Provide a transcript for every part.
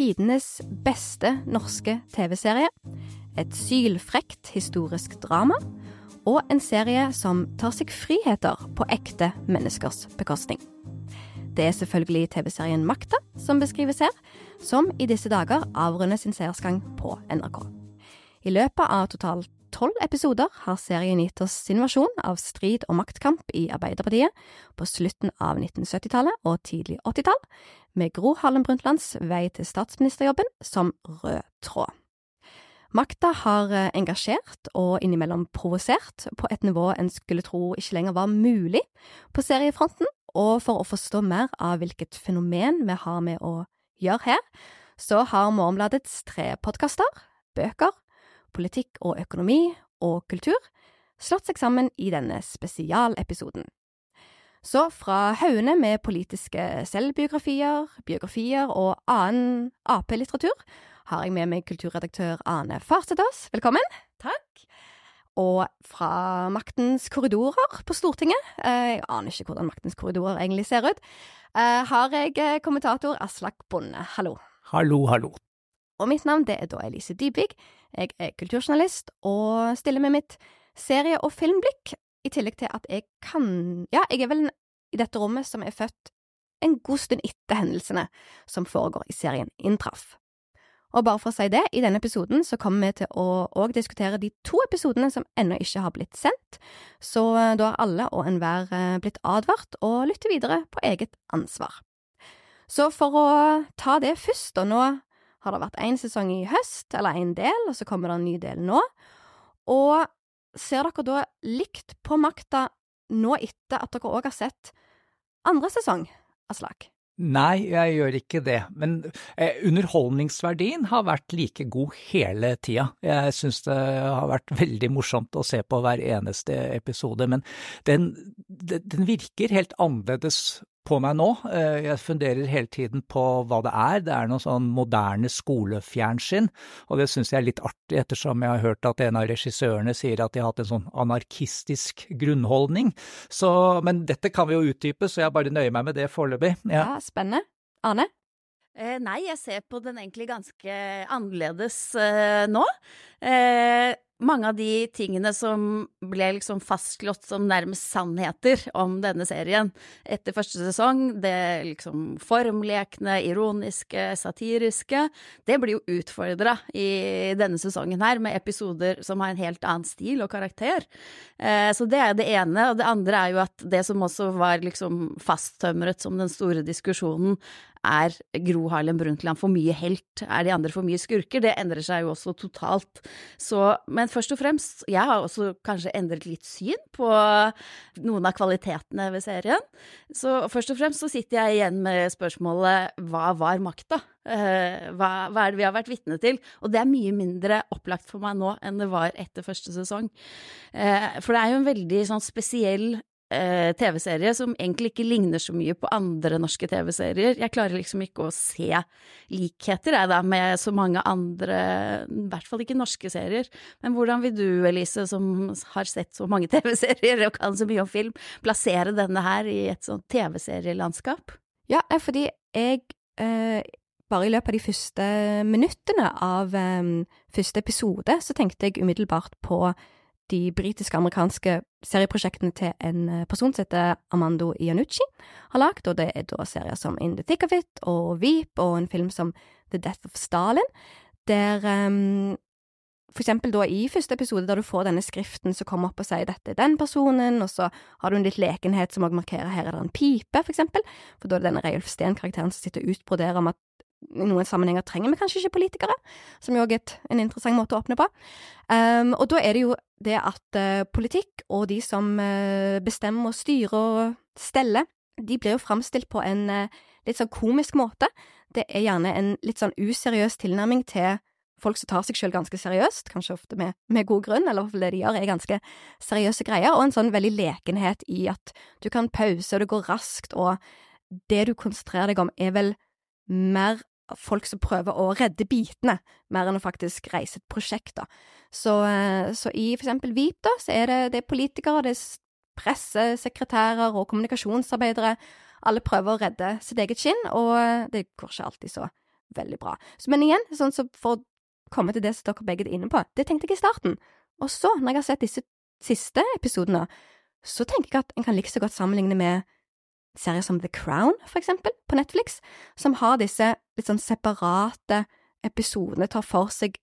tidenes beste norske TV-serie, et sylfrekt historisk drama og en serie som tar seg friheter på ekte menneskers bekostning. Det er selvfølgelig TV-serien Makta som beskrives her, som i disse dager avrunder sin seersgang på NRK. I løpet av totalt tolv episoder har serien gitt oss sin versjon av strid og maktkamp i Arbeiderpartiet på slutten av 1970-tallet og tidlig 80-tall, med Gro Harlem Brundtlands vei til statsministerjobben som rød tråd. Makta har eh, engasjert og innimellom provosert på et nivå en skulle tro ikke lenger var mulig på seriefronten, og for å forstå mer av hvilket fenomen vi har med å gjøre her, så har Mormbladets tre podkaster, bøker, politikk og økonomi og kultur slått seg sammen i denne spesialepisoden. Så fra haugene med politiske selvbiografier, biografier og annen Ap-litteratur har jeg med meg kulturredaktør Ane Farsedås. Velkommen. Takk. Og fra Maktens korridorer på Stortinget, eh, jeg aner ikke hvordan Maktens korridorer egentlig ser ut, eh, har jeg eh, kommentator Aslak Bonde. Hallo. Hallo, hallo. Og mitt navn det er da Elise Dybvig. Jeg er kulturjournalist og stiller med mitt serie- og filmblikk, i tillegg til at jeg kan Ja, jeg er vel i dette rommet som er født en god stund etter hendelsene som foregår i serien inntraff. Og bare for å si det, i denne episoden så kommer vi til å òg diskutere de to episodene som ennå ikke har blitt sendt, så eh, da har alle og enhver eh, blitt advart og lytter videre på eget ansvar. Så for å ta det først, og nå har det vært én sesong i høst, eller en del, og så kommer det en ny del nå. Og ser dere da likt på makta nå etter at dere òg har sett andre sesong, Aslak? Nei, jeg gjør ikke det, men eh, underholdningsverdien har vært like god hele tida. Jeg syns det har vært veldig morsomt å se på hver eneste episode, men den, den virker helt annerledes på meg nå. Eh, jeg funderer hele tiden på hva det er. Det er noe sånn moderne skolefjernsyn, og det syns jeg er litt artig ettersom jeg har hørt at en av regissørene sier at de har hatt en sånn anarkistisk grunnholdning. Så, men dette kan vi jo utdype, så jeg bare nøyer meg med det foreløpig. Ja. ja, spennende. Ane? Eh, nei, jeg ser på den egentlig ganske annerledes eh, nå. Eh, mange av de tingene som ble liksom fastslått som nærmest sannheter om denne serien etter første sesong, det liksom formlekne, ironiske, satiriske, det blir jo utfordra i denne sesongen her, med episoder som har en helt annen stil og karakter. Så det er det ene. Og det andre er jo at det som også var liksom fasttømret som den store diskusjonen, er Gro Harlem Brundtland for mye helt? Er de andre for mye skurker? Det endrer seg jo også totalt. Så, men først og fremst, jeg har også kanskje endret litt syn på noen av kvalitetene ved serien. Så først og fremst så sitter jeg igjen med spørsmålet hva var makta? Uh, hva, hva, er det vi har vært vitne til? Og det er mye mindre opplagt for meg nå enn det var etter første sesong. Uh, for det er jo en veldig sånn spesiell eh, TV-serie som egentlig ikke ligner så mye på andre norske TV-serier. Jeg klarer liksom ikke å se likheter, jeg, da, med så mange andre, i hvert fall ikke norske serier. Men hvordan vil du, Elise, som har sett så mange TV-serier og kan så mye om film, plassere denne her i et sånt TV-serielandskap? Ja, fordi jeg eh, bare i løpet av de første minuttene av um, første episode, så tenkte jeg umiddelbart på de britiske-amerikanske serieprosjektene til en eh, person som heter Amando Iannucci har lagd, og det er da serier som In the Thick of It og Veep og en film som The Death of Stalin, der um, for eksempel da i første episode, der du får denne skriften som kommer opp og sier dette er den personen, og så har du en litt lekenhet som også markerer her er det en pipe, for eksempel, for da er det denne Reiulf Steen-karakteren som sitter og utbroderer om at i noen sammenhenger trenger vi kanskje ikke politikere, som jo er en interessant måte å åpne på. Um, og da er det jo det at uh, politikk og de som uh, bestemmer og styrer og steller, de blir jo framstilt på en uh, litt sånn komisk måte. Det er gjerne en litt sånn useriøs tilnærming til folk som tar seg selv ganske seriøst, kanskje ofte med, med god grunn, eller iallfall det de gjør er ganske seriøse greier, og en sånn veldig lekenhet i at du kan pause, og det går raskt, og det du konsentrerer deg om er vel mer folk som prøver å redde bitene, mer enn å faktisk reise et prosjekt, da. Så, eh, så i for eksempel VIP, da, så er det, det er politikere, det er pressesekretærer og kommunikasjonsarbeidere. Alle prøver å redde sitt eget skinn, og det går ikke alltid så veldig bra. Så, men igjen, sånn så for å komme til det som dere begge er inne på, det tenkte jeg i starten. Og så, når jeg har sett disse siste episodene, så tenker jeg at en kan like så godt sammenligne med serier som The Crown, for eksempel, på Netflix, som har disse litt sånn separate episodene, tar for seg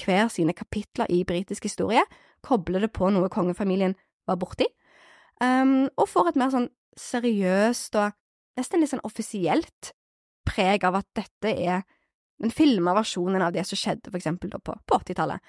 hver sine kapitler i britisk historie, kobler det på noe kongefamilien var borti, um, og får et mer sånn seriøst og nesten litt sånn offisielt preg av at dette er den filma versjonen av det som skjedde for eksempel da på, på 80-tallet.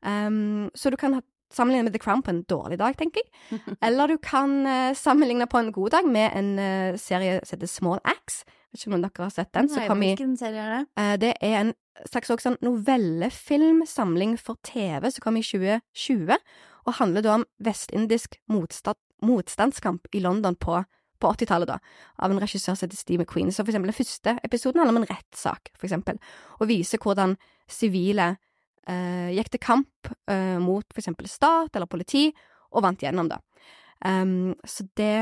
Um, så du kan sammenligne med The Crown på en dårlig dag, tenker jeg. Eller du kan uh, sammenligne på en god dag med en uh, serie som heter Small Axe. Vet ikke om dere har sett den. Nei, hvilken serie er det? Uh, det er en slags sånn novellefilmsamling for TV som kom i 2020, og handler da om vestindisk motstand, motstandskamp i London på, på 80-tallet, da, av en regissør som heter Steve McQueen. Så for eksempel den første episoden handler om en rettssak, for eksempel, og viser hvordan sivile gikk til kamp eh, mot for eksempel stat eller politi, og vant gjennom, da. Um, så det,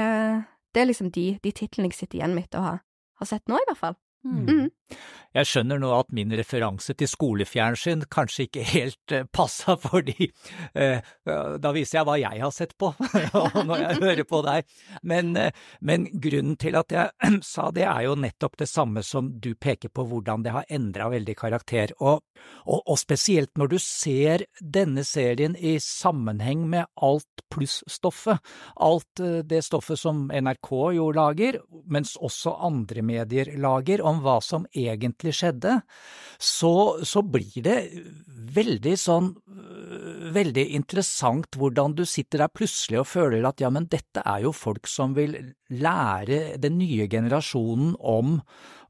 det, er liksom de, de titlene jeg sitter igjen med etter å ha, ha sett nå, i hvert fall. Mm. Mm. Jeg skjønner nå at min referanse til skolefjernsyn kanskje ikke helt passa, fordi eh, da viser jeg hva jeg har sett på når jeg hører på deg. Men, uh, men, grunnen til at jeg sa det, er jo nettopp det samme som du peker på, hvordan det har endra veldig karakter. Og, og, og, spesielt når du ser denne serien i sammenheng med alt pluss-stoffet. Alt det stoffet som NRK jo lager, mens også andre medier lager, om hva som egentlig skjedde, så, så blir det veldig sånn veldig interessant hvordan du sitter der plutselig og føler at ja, men dette er jo folk som vil lære den nye generasjonen om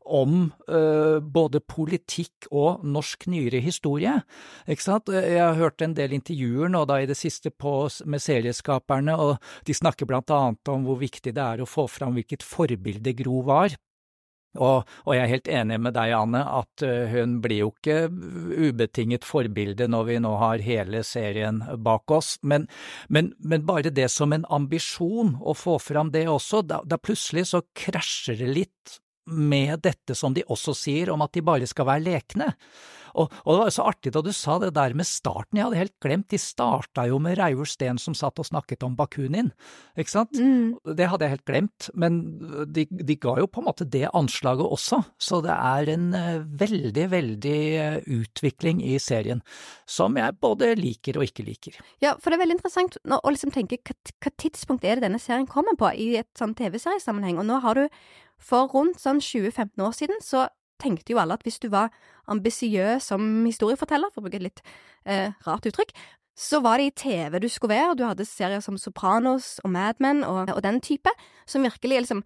om uh, både politikk og norsk nyere historie. Ikke sant? Jeg har hørt en del intervjuer nå da i det siste på, med serieskaperne, og de snakker blant annet om hvor viktig det er å få fram hvilket forbilde Gro var. Og, og, jeg er helt enig med deg, Anne, at eh, hun blir jo ikke ubetinget forbilde når vi nå har hele serien bak oss, men, men, men bare det som en ambisjon å få fram det også, da, da plutselig så krasjer det litt med dette som de også sier om at de bare skal være lekne. Og, og, det var jo så artig da du sa det der med starten, jeg hadde helt glemt, de starta jo med Reivor Steen som satt og snakket om Bakunin, ikke sant? Mm. Det hadde jeg helt glemt, men de, de, ga jo på en måte det anslaget også, så det er en uh, veldig, veldig uh, utvikling i serien som jeg både liker og ikke liker. Ja, for det er veldig interessant å liksom tenke hva, hva tidspunkt er det denne serien kommer på i et sånn TV-seriesammenheng, og nå har du for rundt sånn 20-15 år siden så tenkte jo alle at hvis du var ambisiøs som historieforteller, for å bruke et litt eh, rart uttrykk, så var det i TV du skulle være, og du hadde serier som Sopranos og Mad Men og, og den type, som virkelig liksom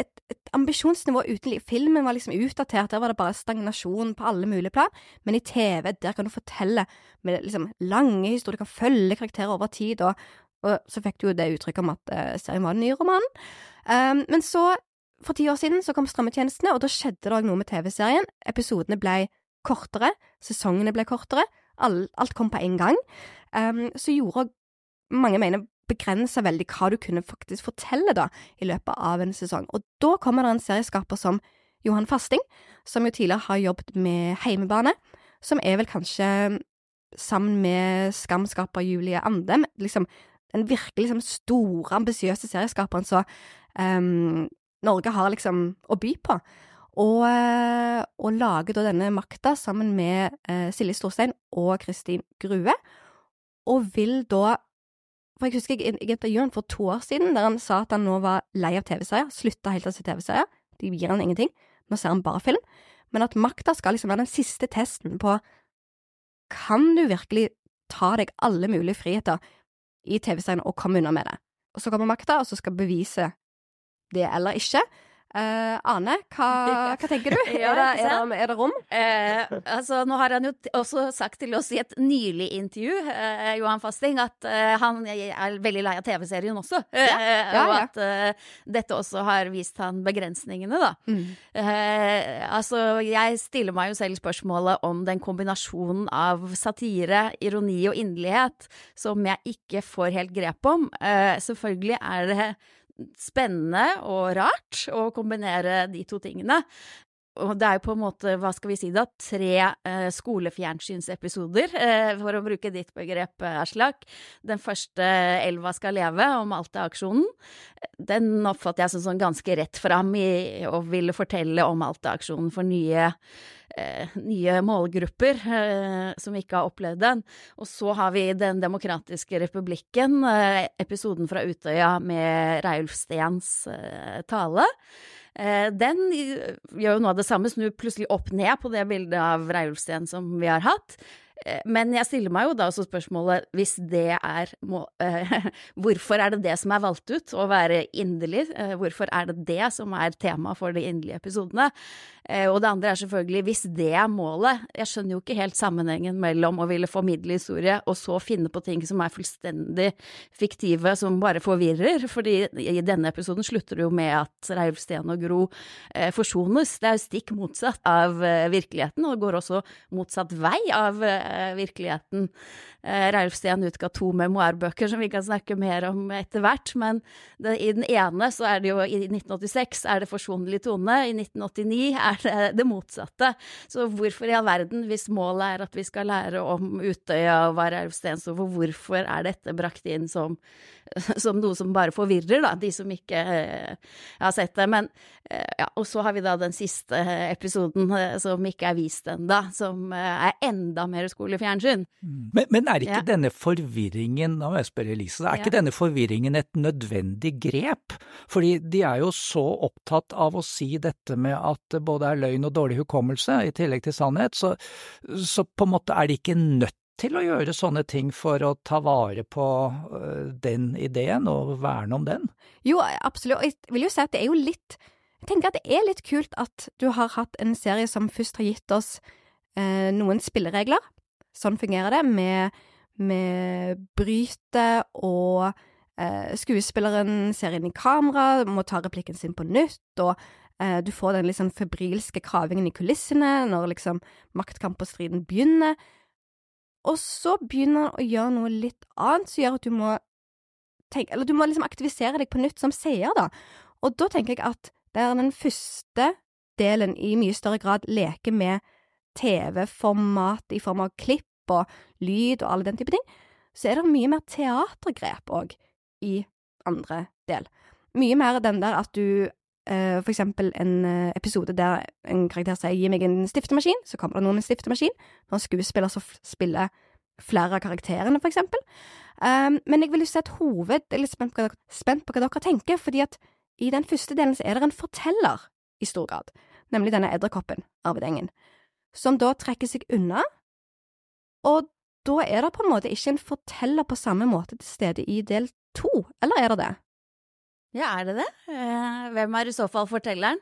et, et ambisjonsnivå uten liv. Filmen var liksom utdatert, der var det bare stagnasjon på alle mulige plan, men i TV, der kan du fortelle med liksom lange historier, du kan følge karakterer over tid, og, og så fikk du jo det uttrykket om at uh, serien var den nye romanen. Um, men så for ti år siden så kom strømmetjenestene, og da skjedde det òg noe med TV-serien. Episodene ble kortere, sesongene ble kortere, alt, kom på en gang. Um, så gjorde mange mener begrensa veldig hva du kunne faktisk fortelle da, i løpet av en sesong. Og da kommer det en serieskaper som Johan Fasting, som jo tidligere har jobbet med Heimebane, som er vel kanskje, sammen med Skamskaper Julie Andem, liksom den virkelig liksom, store, ambisiøse serieskaperen som um, Norge har liksom å by på. Og, eh, og lager da denne makta sammen med eh, Silje Storstein og Kristin Grue, og vil da For jeg husker jeg, jeg intervjuet han for to år siden, der han sa at han nå var lei av TV-serier, slutta helt å se TV-serier, de gir han ingenting, nå ser han bare film, men at makta skal liksom være den siste testen på kan du virkelig ta deg alle mulige friheter i TV-serien og komme unna med det? Og så kommer makta, og så skal bevise det eller ikke. Uh, Ane, hva, hva, tenker du? ja, er, det, er, det, er, det, rom? Uh, altså, nå har han jo også sagt til oss i et nylig intervju, uh, Johan Fasting, at han er veldig lei av TV-serien også. Ja, ja, ja. Og at dette også har vist han begrensningene, da. Mm. altså, jeg stiller meg jo selv spørsmålet om den kombinasjonen av satire, ironi og inderlighet som jeg ikke får helt grep om. selvfølgelig er det spennende og rart å kombinere de to tingene. Og det er jo på en måte, hva skal vi si da, tre eh, skolefjernsynsepisoder, eh, for å bruke ditt begrep, Aslak. Den første, 'Elva skal leve', om Alta-aksjonen, den oppfatter jeg som sånn ganske rett fram i å ville fortelle om Alta-aksjonen for nye Eh, nye målgrupper eh, som ikke har opplevd den. Og så har vi Den demokratiske republikken, eh, episoden fra Utøya med Reiulf Steens eh, tale. Eh, den gjør jo noe av det samme, snur plutselig opp ned på det bildet av Reiulf som vi har hatt. Eh, men jeg stiller meg jo da også spørsmålet, hvis det er må, eh, Hvorfor er det det som er valgt ut, å være inderlig? Eh, hvorfor er det det som er tema for de inderlige episodene? Eh, og det andre er selvfølgelig, hvis det er målet Jeg skjønner jo ikke helt sammenhengen mellom å ville formidle historie og så finne på ting som er fullstendig fiktive, som bare forvirrer. fordi i denne episoden slutter det jo med at Reiulf Steen og Gro forsones. Det er jo stikk motsatt av virkeligheten, og det går også motsatt vei av Eh, virkeligheten. Eh, Reiulf Steen utga to memoarbøker som vi kan snakke mer om etter hvert, men det, i den ene så er det jo i 1986 er det forsonlig tone, i 1989 er det det motsatte. Så hvorfor i all verden, hvis målet er at vi skal lære om Utøya og hva Reilf Steen sto for, hvorfor er dette brakt inn som, som noe som bare forvirrer, da, de som ikke eh, har sett det. Men eh, ja, og så har vi da den siste episoden eh, som ikke er vist ennå, som er enda mer skolefjernsyn. Mm. Men, men, er ikke ja. denne forvirringen, nå må jeg spørre Elise, er ikke denne forvirringen et nødvendig grep? Fordi de er jo så opptatt av å si dette med at det både er løgn og dårlig hukommelse, i tillegg til sannhet, så, så på en måte er de ikke nødt til å gjøre sånne ting for å ta vare på øh, den ideen og verne om den? Jo, absolutt, og jeg vil jo si at det er jo litt Jeg tenker at det er litt kult at du har hatt en serie som først har gitt oss eh, noen spilleregler, Sånn fungerer det, med, med bryte og eh, skuespilleren ser inn i kamera, må ta replikken sin på nytt, og eh, du får den sånn febrilske kravingen i kulissene når liksom maktkamp og striden begynner. Og så begynner han å gjøre noe litt annet som gjør at du må tenke Eller du må liksom aktivisere deg på nytt som seer, da. Og da tenker jeg at det er den første delen i mye større grad leker med TV-format i form av klipp og lyd og alle den type ting, så er det mye mer teatergrep òg i andre del. Mye mer den der at du uh, for eksempel en eh, episode der en karakter sier 'gi meg en stiftemaskin', så kommer det noen med stiftemaskin. Når en skuespiller så spiller flere av karakterene, for eksempel. Um, men jeg vil jo si et hoved Jeg er litt spent på, dere, spent på, hva dere tenker, fordi at i den første delen så er det en forteller i stor grad, nemlig denne edderkoppen, Arvid Engen som da trekker seg unna, og da er det på en måte ikke en forteller på samme måte til stede i del to, eller er det det? Ja, er det det? Eh, hvem er i så fall fortelleren?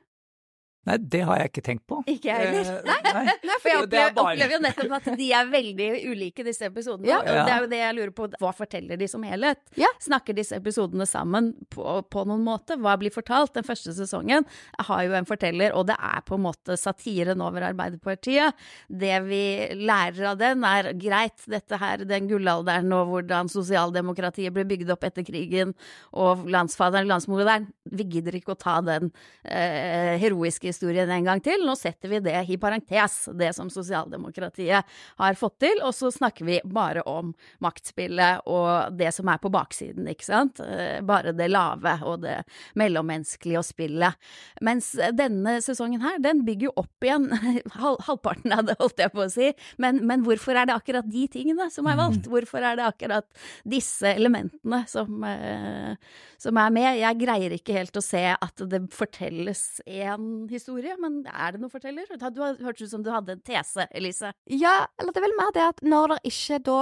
Nei, det har jeg ikke tenkt på. Ikke jeg heller. Eh, nei. Nei, for jeg opplever, bare... opplever, jo nettopp at de er veldig ulike, disse episodene. Ja. Og det er jo det jeg lurer på, hva forteller de som helhet? Ja. Snakker disse episodene sammen på, på, noen måte? Hva blir fortalt? Den første sesongen har jo en forteller, og det er på en måte satiren over Arbeiderpartiet. Det vi lærer av den, er greit, dette her, den gullalderen og hvordan sosialdemokratiet ble bygd opp etter krigen, og landsfaderen, landsmoderen, vi gidder ikke å ta den eh, heroiske historien en gang til. Nå setter vi det i parentes, det som sosialdemokratiet har fått til, og så snakker vi bare om maktspillet og det som er på baksiden, ikke sant. Eh, bare det lave og det mellommenneskelige og spillet. Mens denne sesongen her, den bygger jo opp igjen halvparten av det, holdt jeg på å si. Men, men, hvorfor er det akkurat de tingene som er valgt? Hvorfor er det akkurat disse elementene som, eh, som er med? Jeg greier ikke helt å se at det fortelles en historie historie, men er det noen forteller? Du har hørtes ut som du hadde en tese, Elise. Ja, eller det er vel mer det at når det ikke da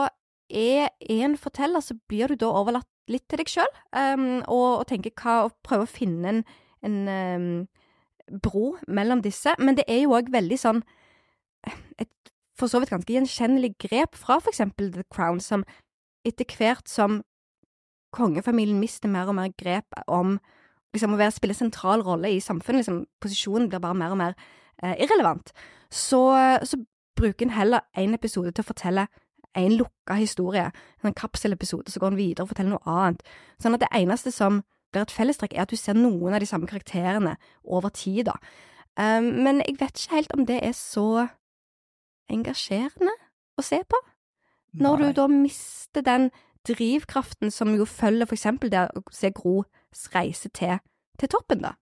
er en forteller, så blir du da overlatt litt til deg sjøl, um, og, og tenker hva, og prøver å finne en, en um, bro mellom disse. Men det er jo òg veldig sånn et for så vidt ganske gjenkjennelig grep fra for eksempel The Crown, som etter hvert som kongefamilien mister mer og mer grep om liksom, å være, spille sentral rolle i samfunnet, liksom, posisjonen blir bare mer og mer eh, irrelevant, så, så bruker en heller en episode til å fortelle en lukka historie, en kapselepisode, så går en videre og forteller noe annet. Sånn at det eneste som blir et fellestrekk, er at du ser noen av de samme karakterene over tid, da. Um, men jeg vet ikke helt om det er så engasjerende å se på. Når Nei. du da mister den drivkraften som jo følger for eksempel det å se Gros reise til, til toppen, da.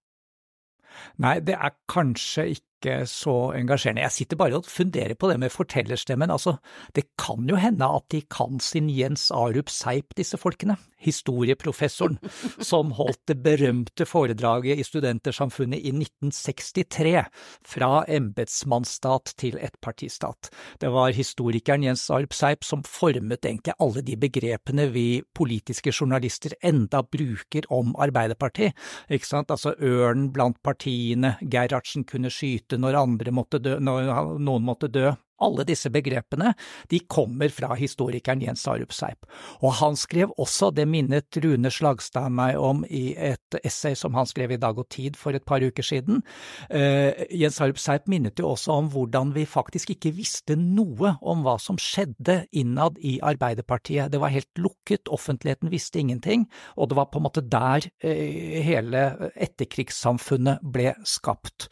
Nei, det er kanskje ikke så engasjerende. Jeg sitter bare og funderer på det med fortellerstemmen. Altså, det kan jo hende at de kan sin Jens Arup Seip, disse folkene. Historieprofessoren som holdt det berømte foredraget i Studentersamfunnet i 1963, fra embetsmannsstat til ettpartistat. Det var historikeren Jens Arup Seip som formet egentlig alle de begrepene vi politiske journalister enda bruker om Arbeiderpartiet. Ikke sant? Altså ørnen blant partiene, Gerhardsen kunne skyte når andre måtte dø, når noen måtte dø. Alle disse begrepene de kommer fra historikeren Jens Arup Seip, og han skrev også, det minnet Rune Slagstad meg om i et essay som han skrev i Dag og Tid for et par uker siden. Uh, Jens Arup Seip minnet jo også om hvordan vi faktisk ikke visste noe om hva som skjedde innad i Arbeiderpartiet. Det var helt lukket, offentligheten visste ingenting, og det var på en måte der uh, hele etterkrigssamfunnet ble skapt.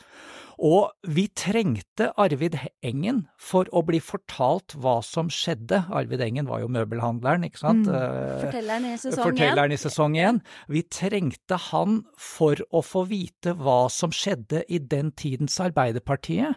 Og vi trengte Arvid Engen for å bli fortalt hva som skjedde. Arvid Engen var jo møbelhandleren, ikke sant? Mm. Fortelleren i sesong. Fortelleren i sesong én. Vi trengte han for å få vite hva som skjedde i den tidens Arbeiderpartiet.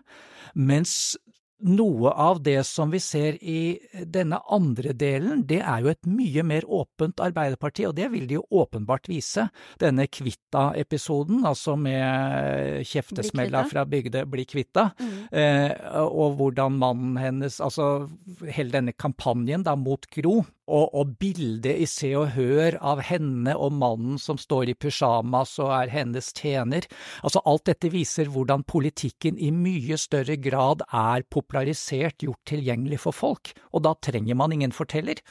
Mens noe av det som vi ser i denne andre delen, det er jo et mye mer åpent Arbeiderparti, og det vil de jo åpenbart vise. Denne Kvitta-episoden, altså med kjeftesmella fra Bygde bli kvitta, mm. eh, og hvordan mannen hennes, altså hele denne kampanjen da mot Gro, og, og bildet i Se og Hør av henne og mannen som står i pysjamas og er hennes tjener. Altså alt dette viser hvordan politikken i mye større grad er popularisert, gjort tilgjengelig for folk, og da trenger man ingen forteller.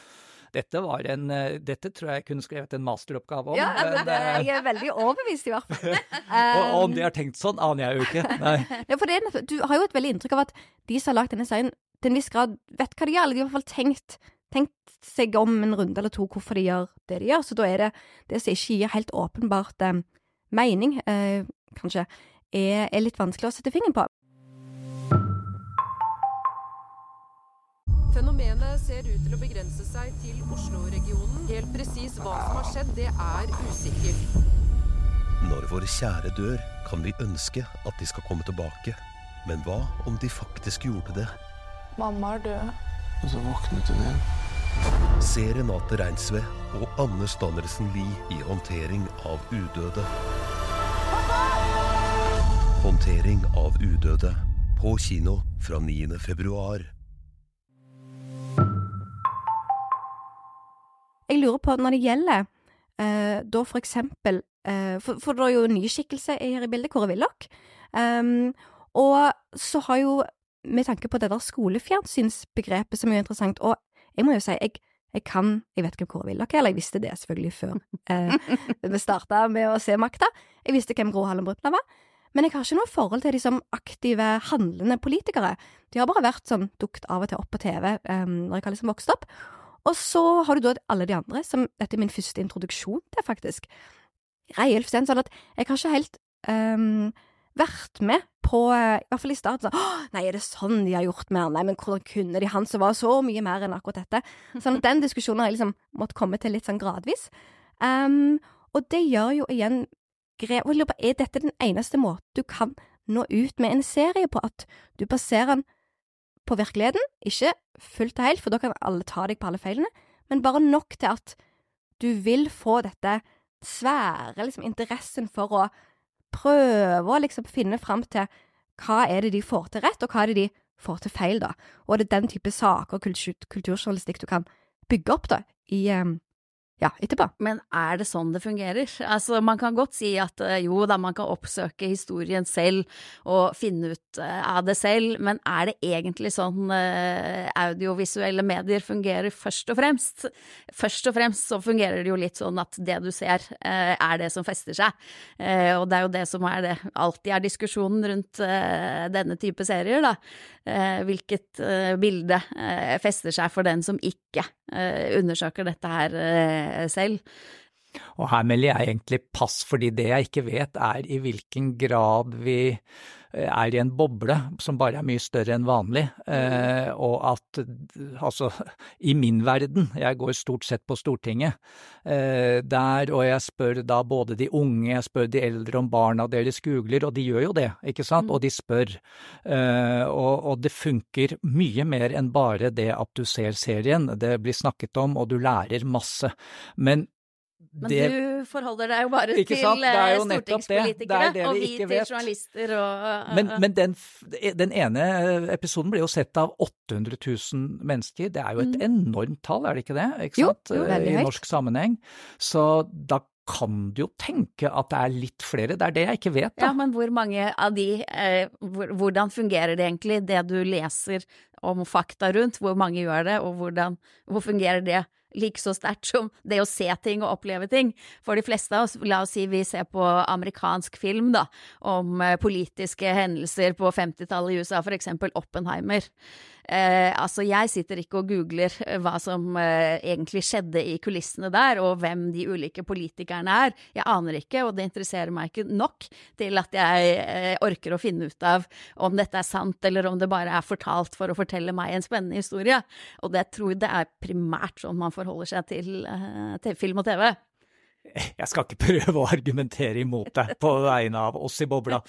Dette, var en, dette tror jeg jeg kunne skrevet en masteroppgave om. Ja, men, jeg er veldig overbevist, i hvert fall. og om de har tenkt sånn, aner jeg jo ikke. Nei. Ja, for det, du har jo et veldig inntrykk av at de som har lagd denne serien, til en viss grad vet hva de gjør, eller de har i hvert fall tenkt tenkt seg om en runde eller to hvorfor de gjør det de gjør. Så da er det det som ikke gir helt åpenbart eh, mening, eh, kanskje, er, er, litt vanskelig å sette fingeren på. Fenomenet ser ut til å begrense seg til Oslo-regionen. Helt presis hva som har skjedd, det er usikkert. Når våre kjære dør, kan vi ønske at de skal komme tilbake. Men hva om de faktisk gjorde det? Mamma er død. Og så våknet hun igjen. Se Renate Reinsve og Anne Danielsen Lie i håndtering av udøde. Håndtering av udøde på kino fra 9. februar. Jeg lurer på, når det gjelder eh, da for eksempel eh, for, for, det er jo en ny skikkelse her i bildet, Kåre Willoch. Um, og så har jo, med tanke på det der skolefjernsynsbegrepet, som er interessant, og jeg må jo si, jeg, jeg kan Jeg vet hvem Kåre Willoch er, eller jeg visste det selvfølgelig før eh, vi starta med å se Makta. Jeg visste hvem Gro Harlem Brundtland var. Men jeg har ikke noe forhold til de som aktive, handlende politikere. De har bare vært sånn dukt av og til opp på TV eh, når jeg har liksom vokst opp. Og så har du da alle de andre, som dette er min første introduksjon til, faktisk. Reiulf Steen, sånn at jeg har ikke helt um, vært med på, i hvert fall i starten, sånn Nei, er det sånn de har gjort mer? Nei, men hvordan kunne de? Han som var så mye mer enn akkurat dette. Sånn at den diskusjonen har jeg liksom måttet komme til litt sånn gradvis. Um, og det gjør jo igjen grep og Er dette den eneste måten du kan nå ut med en serie på? At du baserer den på virkeligheten, ikke fullt og helt, for da kan alle ta deg på alle feilene, men bare nok til at du vil få dette svære liksom, interessen for å prøve å liksom finne fram til hva er det de får til rett, og hva er det de får til feil, da. Og det er den type saker og kultur, kulturjournalistikk du kan bygge opp da, i, um, ja, etterpå. Men er det sånn det fungerer? Altså, man kan godt si at eh, jo da, man kan oppsøke historien selv og finne ut uh, av det selv, men er det egentlig sånn uh, audiovisuelle medier fungerer først og fremst? Først og fremst så fungerer det jo litt sånn at det du ser, er det som fester seg. og det er jo det som er det alltid er diskusjonen rundt denne type serier, da. Hvilket bilde fester seg for den som ikke undersøker dette her selv. Og her melder jeg egentlig pass, fordi det jeg ikke vet er i hvilken grad vi er i en boble som bare er mye større enn vanlig, eh, og at altså i min verden, jeg går stort sett på Stortinget, eh, der og jeg spør da både de unge, jeg spør de eldre om barna deres googler, og de gjør jo det, ikke sant, og de spør, eh, og, og det funker mye mer enn bare det at du ser serien, det blir snakket om og du lærer masse, men Men det, du forholder deg jo bare til er eh, jo stortingspolitikere, det. Det og vi til journalister og uh, Men, uh, men den, den ene episoden ble jo sett av 800 000 mennesker. Det er jo et enormt tall, er det ikke det? Ikke Mm. Jo, jo, veldig høyt. I norsk sammenheng. Så da kan du jo tenke at det er litt flere. Det er det jeg ikke vet, da. Ja, men hvor mange av de eh, Hvordan fungerer det egentlig, det du leser om fakta rundt? Hvor mange gjør det, og hvordan Hvor fungerer det like så sterkt som det å se ting og oppleve ting? For de fleste av oss, la oss si vi ser på amerikansk film, da, om eh, politiske hendelser på 50-tallet i USA, for eksempel Oppenheimer. Eh, altså, jeg sitter ikke og googler eh, hva som eh, egentlig skjedde i kulissene der, og hvem de ulike politikerne er. Jeg aner ikke, og det interesserer meg ikke nok til at jeg eh, orker å finne ut av om dette er sant, eller om det bare er fortalt for å fortelle meg en spennende historie. Og det tror jeg det er primært sånn man forholder seg til, eh, til film og TV. Jeg skal ikke prøve å argumentere imot deg på vegne av oss i bobla.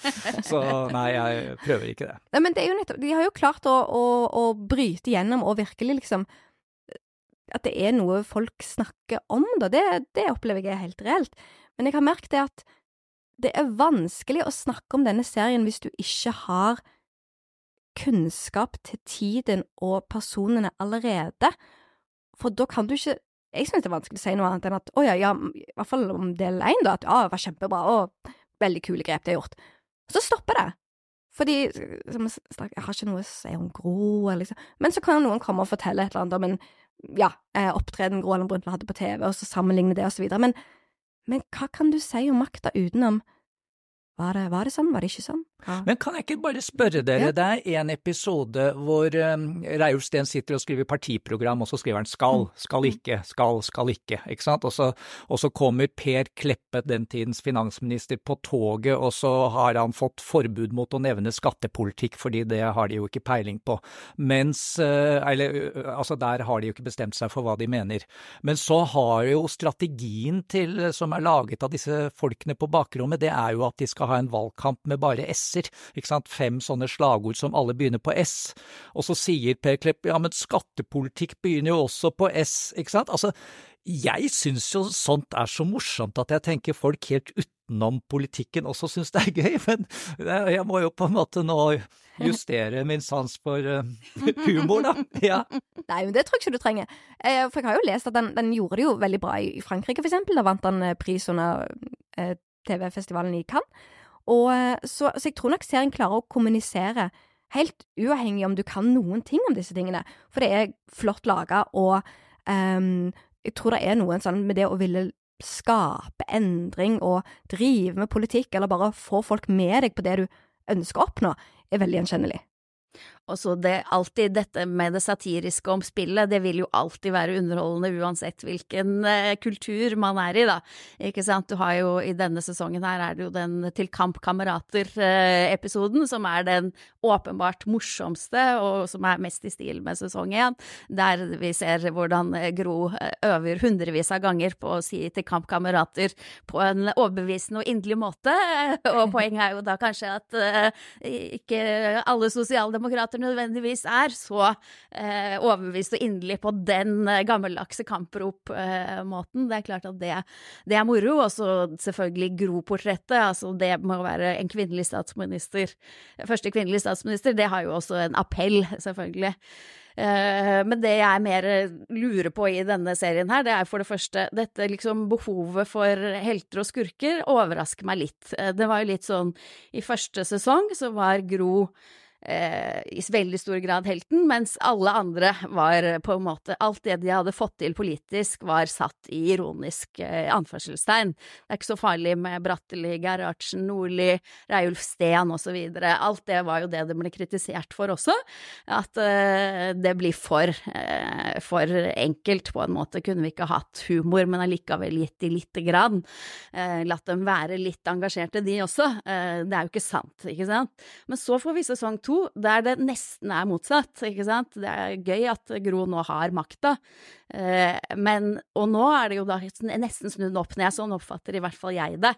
Så nei, jeg prøver ikke det. Nei, men det er jo nettopp De har jo klart å, å, å bryte gjennom og virkelig liksom At det er noe folk snakker om, da. Det, det opplever jeg er helt reelt. Men jeg har merket det at det er vanskelig å snakke om denne serien hvis du ikke har kunnskap til tiden og personene allerede. For da kan du ikke Jeg synes det er vanskelig å si noe annet enn at å ja, ja, i hvert fall om del én, da, at ja, det var kjempebra, og veldig kule grep de har gjort. Så stopper det. Fordi som jeg jeg har ikke noe å si om Gro, eller liksom. Men så kan noen komme og fortelle et eller annet om en ja, eh, opptreden Gro Harlem Brundtland hadde på TV, og så sammenligne det, og så videre. Men, men hva kan du si om makta utenom var det, var det sånn, var det ikke sånn? Men kan jeg ikke bare spørre dere, Ja. det er en episode hvor um, Reiulf Steen sitter og skriver partiprogram, og så skriver han skal, Mm. skal ikke, skal, skal ikke, ikke sant? Og så, og så kommer Per Kleppe, den tidens finansminister, på toget, og så har han fått forbud mot å nevne skattepolitikk, fordi det har de jo ikke peiling på. Mens, uh, eller uh, altså der har de jo ikke bestemt seg for hva de mener. Men så har jo strategien til, som er laget av disse folkene på bakrommet, det er jo at de skal ha en valgkamp med bare s-er, ikke sant, fem sånne slagord som alle begynner på s, og så sier Per Klepp ja, men skattepolitikk begynner jo også på s, ikke sant, altså jeg syns jo sånt er så morsomt at jeg tenker folk helt utenom politikken også syns det er gøy, men jeg må jo på en måte nå justere min sans for eh, humor, da. Ja. Nei, men det tror jeg ikke du trenger. Eh, for jeg har jo lest at den, den gjorde det jo veldig bra i, Frankrike, for eksempel. Da vant han eh, pris under TV-festivalen i Cannes. Og, eh, så, så jeg tror nok serien klarer å kommunisere helt uavhengig om du kan noen ting om disse tingene. For det er flott laga, og um, jeg tror det er noe sånn med det å ville skape endring og drive med politikk, eller bare få folk med deg på det du ønsker å oppnå, er veldig gjenkjennelig. Og så det alltid dette med det satiriske om spillet, det vil jo alltid være underholdende uansett hvilken eh, kultur man er i, da. Ikke sant. Du har jo i denne sesongen her er det jo den Til kamp kamerater-episoden som er den åpenbart morsomste, og som er mest i stil med sesong én, der vi ser hvordan eh, Gro eh, øver hundrevis av ganger på å si til kamp kamerater på en overbevisende og inderlig måte, og poenget er jo da kanskje at eh, ikke alle sosialdemokrater nødvendigvis er så eh, overbevist og inderlig på den eh, gammeldagse kamprop-måten. det er klart at det, det er moro. Og så selvfølgelig Gro-portrettet. Altså det må være en kvinnelig statsminister. Første kvinnelige statsminister, det har jo også en appell, selvfølgelig. Eh, Men det jeg mer lurer på i denne serien her, det er for det første dette liksom behovet for helter og skurker overrasker meg litt. Eh, Det var jo litt sånn i første sesong så var Gro eh, i veldig stor grad helten, mens alle andre var på en måte Alt det de hadde fått til politisk, var satt i ironisk eh, anførselstegn. Det er ikke så farlig med Bratteli, Gerhardsen, Nordli, Reiulf Steen osv. Alt det var jo det det ble kritisert for også. At eh, det blir for, eh, for enkelt, på en måte. Kunne vi ikke hatt humor, men allikevel gitt de lite grann. Eh, latt dem være litt engasjerte, de også. Eh, det er jo ikke sant, ikke sant. Men så får vi sesong to, der det nesten er motsatt, ikke sant. Det er gøy at Gro nå har makta, men Og nå er det jo da nesten snudd opp ned, sånn oppfatter i hvert fall jeg det,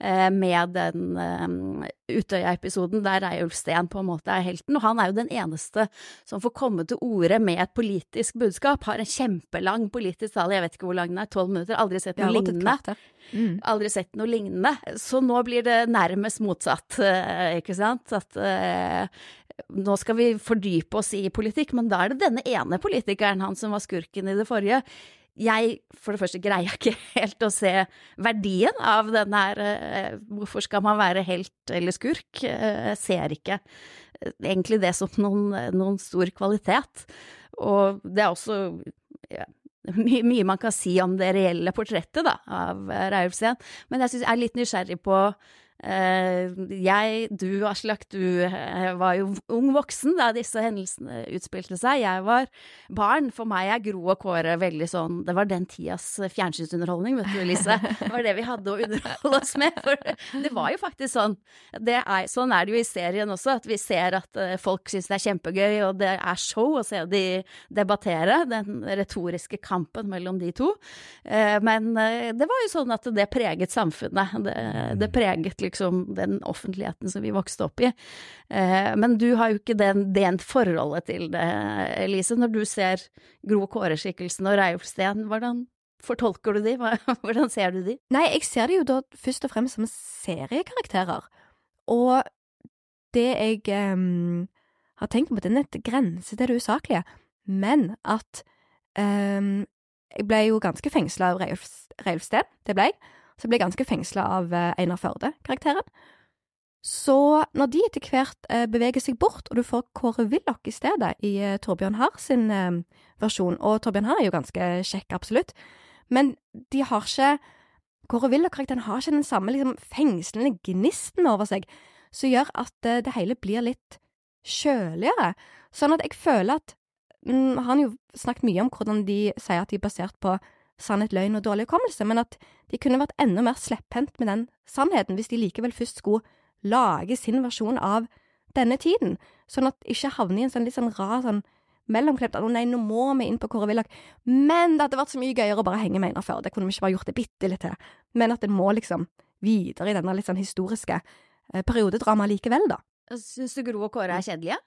eh, med den eh, Utøya-episoden der Reiulf Steen på en måte er helten, og han er jo den eneste som får komme til orde med et politisk budskap, har en kjempelang politisk tale, jeg vet ikke hvor lang den er, tolv minutter, aldri sett noe lignende. Mm. Aldri sett noe lignende. Så nå blir det nærmest motsatt, eh, ikke sant. At eh, nå skal vi fordype oss i politikk, men da er det denne ene politikeren, han som var skurken i det forrige. Jeg, for det første, greier ikke helt å se verdien av den her eh, Hvorfor skal man være helt eller skurk? Eh, Jeg ser ikke eh, egentlig det som noen, noen stor kvalitet. Og det er også ja, mye, mye man kan si om det reelle portrettet da, av Reiulf Steen, men jeg, synes, jeg er litt nysgjerrig på jeg, du Aslak, du eh, var jo ung voksen da disse hendelsene utspilte seg. Jeg var barn. For meg er Gro og Kåre veldig sånn Det var den tidas fjernsynsunderholdning, vet du, Lise. Det var det vi hadde å underholde oss med. For det var jo faktisk sånn. Er, sånn er det jo i serien også, at vi ser at eh, folk syns det er kjempegøy, og det er show å se de debattere. Den retoriske kampen mellom de to. Eh, men eh, det var jo sånn at det preget samfunnet. Det, det preget liksom den offentligheten som vi vokste opp i. Eh, Men du har jo ikke den, den forholdet til det, Elise. Når du ser Gro Kåre-skikkelsen og Reiulf Steen, hvordan fortolker du de? Hvordan ser du de? Nei, jeg ser de jo da først og fremst som seriekarakterer. Og det jeg um, har tenkt på, den er et grense til det usaklige, men at um, Jeg ble jo ganske fengsla av Reiulf Steen, det ble jeg. Så ble ganske fengsla av eh, Einar Førde-karakteren. Så når de etter hvert eh, beveger seg bort, og du får Kåre Willoch i stedet, i eh, Torbjørn Harr sin versjon, og Torbjørn Harr er jo ganske kjekk, absolutt, men de har ikke Kåre Willoch-karakteren har ikke den samme liksom, fengslende gnisten over seg, som gjør at det hele blir litt kjøligere. Sånn at jeg føler at mm, Han har jo snakket mye om hvordan de sier at de er basert på sannhet, løgn og dårlig hukommelse, men at de kunne vært enda mer slepphendt med den sannheten hvis de likevel først skulle lage sin versjon av denne tiden, sånn at ikke havne i en sånn litt sånn rar sånn mellomklemt at å nei, nå må vi inn på Kåre Willoch, men det hadde vært så mye gøyere å bare henge med innenfor, det kunne vi ikke bare gjort det bitte litt til, men at det må liksom videre i denne litt sånn historiske eh, periodedramaet likevel, da. Syns du Gro og Kåre er kjedelige?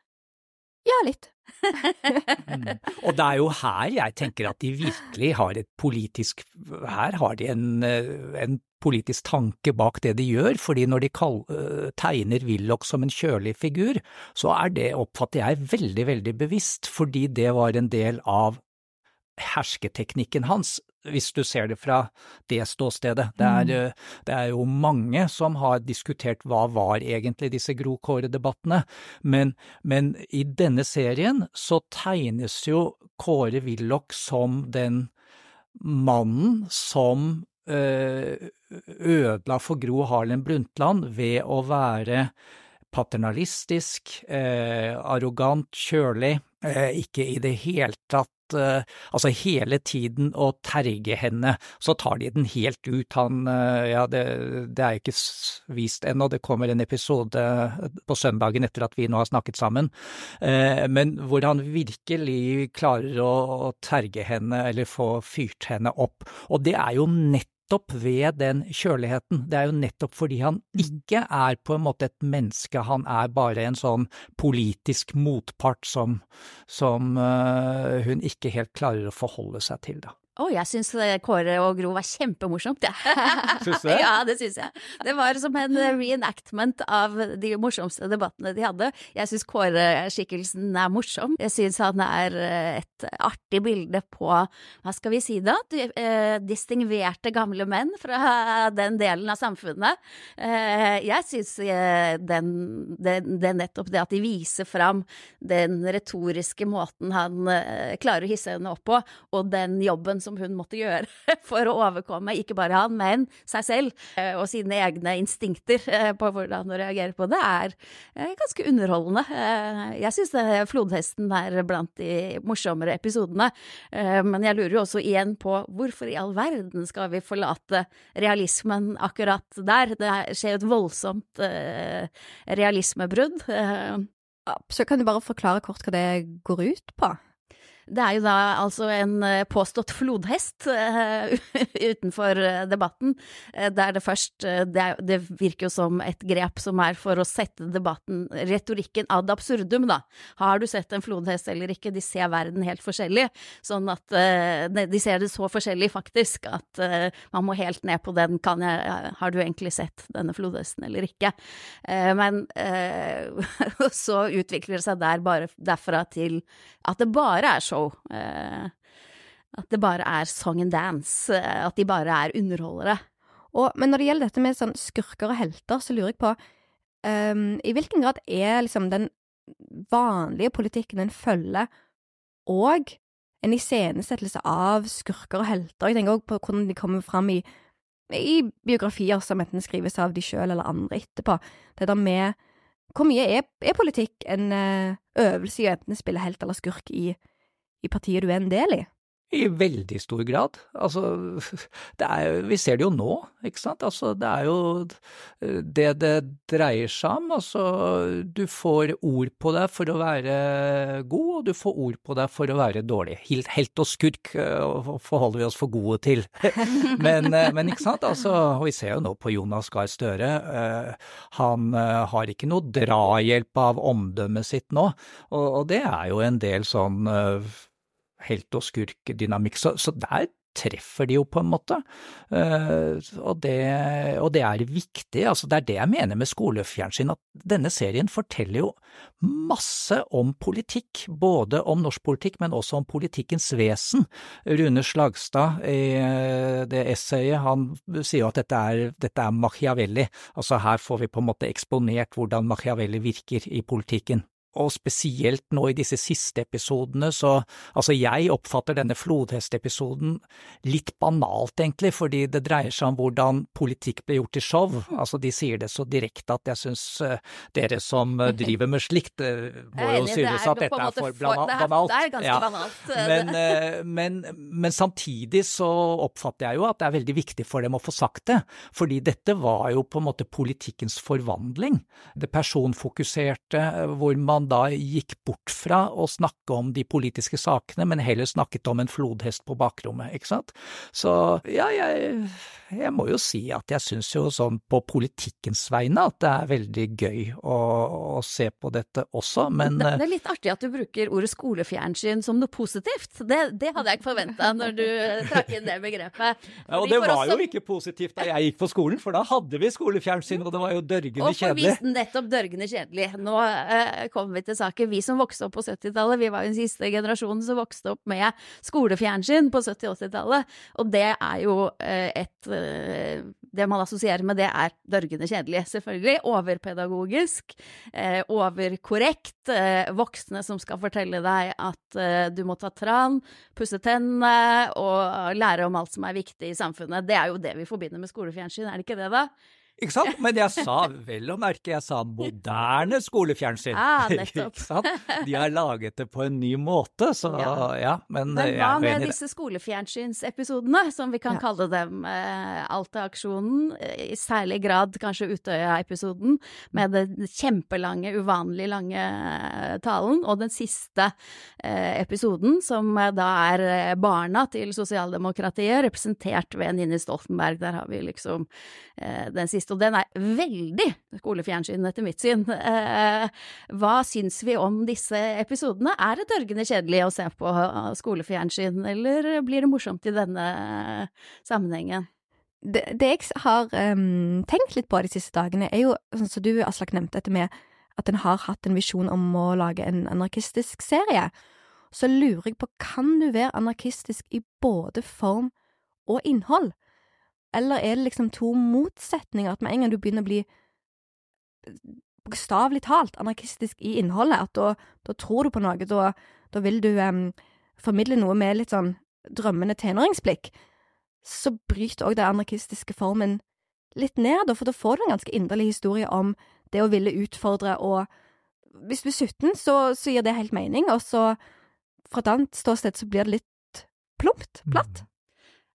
Ja, litt. Mm. Og det er jo her jeg tenker at de virkelig har et politisk Her har de en, eh, en politisk tanke bak det de gjør, fordi når de kall, eh, tegner Willoch som en kjølig figur, så er det, oppfatter jeg, veldig, veldig bevisst, fordi det var en del av hersketeknikken hans, hvis du ser det fra det ståstedet. Det er, eh, det er jo mange som har diskutert hva var egentlig disse Gro Kåre-debattene, men, men i denne serien så tegnes jo Kåre Willoch som den mannen som eh, ødela for Gro Harlem Brundtland ved å være paternalistisk, eh, arrogant, kjølig, ikke i det hele tatt Altså hele tiden å terge henne, så tar de den helt ut. Han eh, Ja, det, det er ikke vist ennå, det kommer en episode på søndagen etter at vi nå har snakket sammen, eh, men hvor han virkelig klarer å terge henne, eller få fyrt henne opp. Og det er jo nettopp ved den kjøligheten. Det er jo nettopp fordi han ikke er på en måte et menneske, han er bare en sånn politisk motpart som, som øh, hun ikke helt klarer å forholde seg til, da. Å, jeg syns eh, Kåre og Gro var kjempemorsomt, jeg. Ja. Syns du det? Ja, det syns jeg. Det var som en eh, reenactment av de morsomste debattene de hadde. Jeg syns Kåre-skikkelsen er morsom. Jeg syns han er eh, et artig bilde på, hva skal vi si da, distingverte gamle menn fra den delen av samfunnet. Eh, jeg syns den, den, det er nettopp det at de viser fram den retoriske måten han klarer å hisse henne opp på, og den jobben som hun måtte gjøre for å overkomme ikke bare han, men seg selv, eh, og sine egne instinkter eh, på hvordan hun reagerer på det, er eh, ganske underholdende. Jeg syns flodhesten er blant de morsommere episodene, men jeg lurer jo også igjen på hvorfor i all verden skal vi forlate realismen akkurat der? Det skjer et voldsomt realismebrudd. Så kan du bare forklare kort hva det går ut på? Det er jo da altså en eh, påstått flodhest uh, utenfor eh, debatten, der det først det, er, det virker jo som et grep som er for å sette debatten, retorikken ad absurdum, da. Har du sett en flodhest eller ikke? De ser verden helt forskjellig, sånn at uh, de ser det så forskjellig faktisk at uh, man må helt ned på den kan jeg, har du egentlig sett denne flodhesten eller ikke? Men så utvikler det seg der bare derfra til at det bare er show. Eh, at det bare er song and dance. eh, At de bare er underholdere. Og, men når det gjelder dette med sånn skurker og helter, så lurer jeg på um, I hvilken grad er liksom den vanlige politikken en følger, og en iscenesettelse av skurker og helter? Jeg tenker òg på hvordan de kommer fram i, i biografier som enten skrives av de sjøl eller andre etterpå. Det der med Hvor mye er, er politikk en eh, øvelse i å enten spille helt eller skurk i, i partiet du er en del i? I veldig stor grad. Altså, det er, vi ser det jo nå, ikke sant. Altså, det er jo det det dreier seg om. Altså, du får ord på deg for å være god, og du får ord på deg for å være dårlig. Helt, helt og skurk eh, forholder vi oss for gode til. men, eh, men ikke sant, altså, og vi ser jo nå på Jonas Gahr Støre. eh, Han har ikke noe drahjelp av omdømmet sitt nå, og, og det er jo en del sånn helt og skurk-dynamikk, så, så der treffer de jo på en måte, uh, og, det, og det er viktig, altså det er det jeg mener med skolefjernsyn, at denne serien forteller jo masse om politikk, både om norsk politikk, men også om politikkens vesen. Rune Slagstad i eh, det essayet, han sier jo at dette er, dette er Machiavelli, altså her får vi på en måte eksponert hvordan Machiavelli virker i politikken. Og spesielt nå i disse siste episodene, så altså jeg oppfatter denne flodhestepisoden litt banalt, egentlig, fordi det dreier seg om hvordan politikk blir gjort til show. Altså de sier det så direkte at jeg syns uh, dere som eh, driver med slikt, uh, må jo synes at dette er for banalt. det er ganske banalt, eh, Men, uh, men, men samtidig så oppfatter jeg jo at det er veldig viktig for dem å få sagt det, fordi dette var jo på en måte politikkens forvandling. Det personfokuserte, eh, hvor man da gikk bort fra å snakke om de politiske sakene, men heller snakket om en flodhest på bakrommet, ikke sant. Så ja, jeg, jeg må jo si at jeg syns jo sånn på politikkens vegne at det er veldig gøy å, å se på dette også, men Det, eh, det er litt artig at du bruker ordet skolefjernsyn som noe positivt. Det, det hadde jeg ikke forventa når du trakk inn det begrepet. Ja, og det var oss jo som- ikke positivt da jeg gikk på skolen, for da hadde vi skolefjernsyn, og det var jo dørgende kjedelig. Og for nettopp dørgende kjedelig. Nå eh, kommer til. Vi som vokste opp på 70-tallet, vi var jo den siste generasjonen som vokste opp med skolefjernsyn på 70-80-tallet. Og det er jo eh, et eh, Det man assosierer med det, er dørgende kjedelig, selvfølgelig. Overpedagogisk. Eh, overkorrekt. Voksne som skal fortelle deg at du må ta tran, pusse tennene og lære om alt som er viktig i samfunnet. Det er jo det vi forbinder med skolefjernsyn, er det ikke det, da? Ikke sant? Men jeg sa vel å merke, jeg sa moderne skolefjernsyn. Ah. Ikke sant? De har laget det på en ny måte, så ja, Ja. men, Men hva med disse skolefjernsynsepisodene, som vi kan Ja. kalle dem, eh, Alta-aksjonen, eh, i særlig grad kanskje Utøya-episoden, med den kjempelange, uvanlig lange eh, talen, og den siste eh, episoden, som da er barna til sosialdemokratiet, representert ved Nini Stoltenberg. Der har vi liksom eh, den siste sist, og den er veldig skolefjernsyn etter mitt syn. Eh, hva syns vi om disse episodene? Er det dørgende kjedelig å se på skolefjernsyn, eller blir det morsomt i denne sammenhengen? Det, det jeg har um, tenkt litt på de siste dagene, er jo, sånn som du, Aslak, nevnte dette med at en har hatt en visjon om å lage en anarkistisk serie. Så lurer jeg på, kan du være anarkistisk i både form og innhold? Eller er det liksom to motsetninger, at med en gang du begynner å bli bokstavelig talt anarkistisk i innholdet, at da, da, tror du på noe, da, da vil du um, formidle noe med litt sånn drømmende tenåringsblikk, så bryter òg den anarkistiske formen litt ned, for da får du en ganske inderlig historie om det å ville utfordre, og hvis du er 17, så, så gir det helt mening, og så fra et annet ståsted så blir det litt plumpt, platt.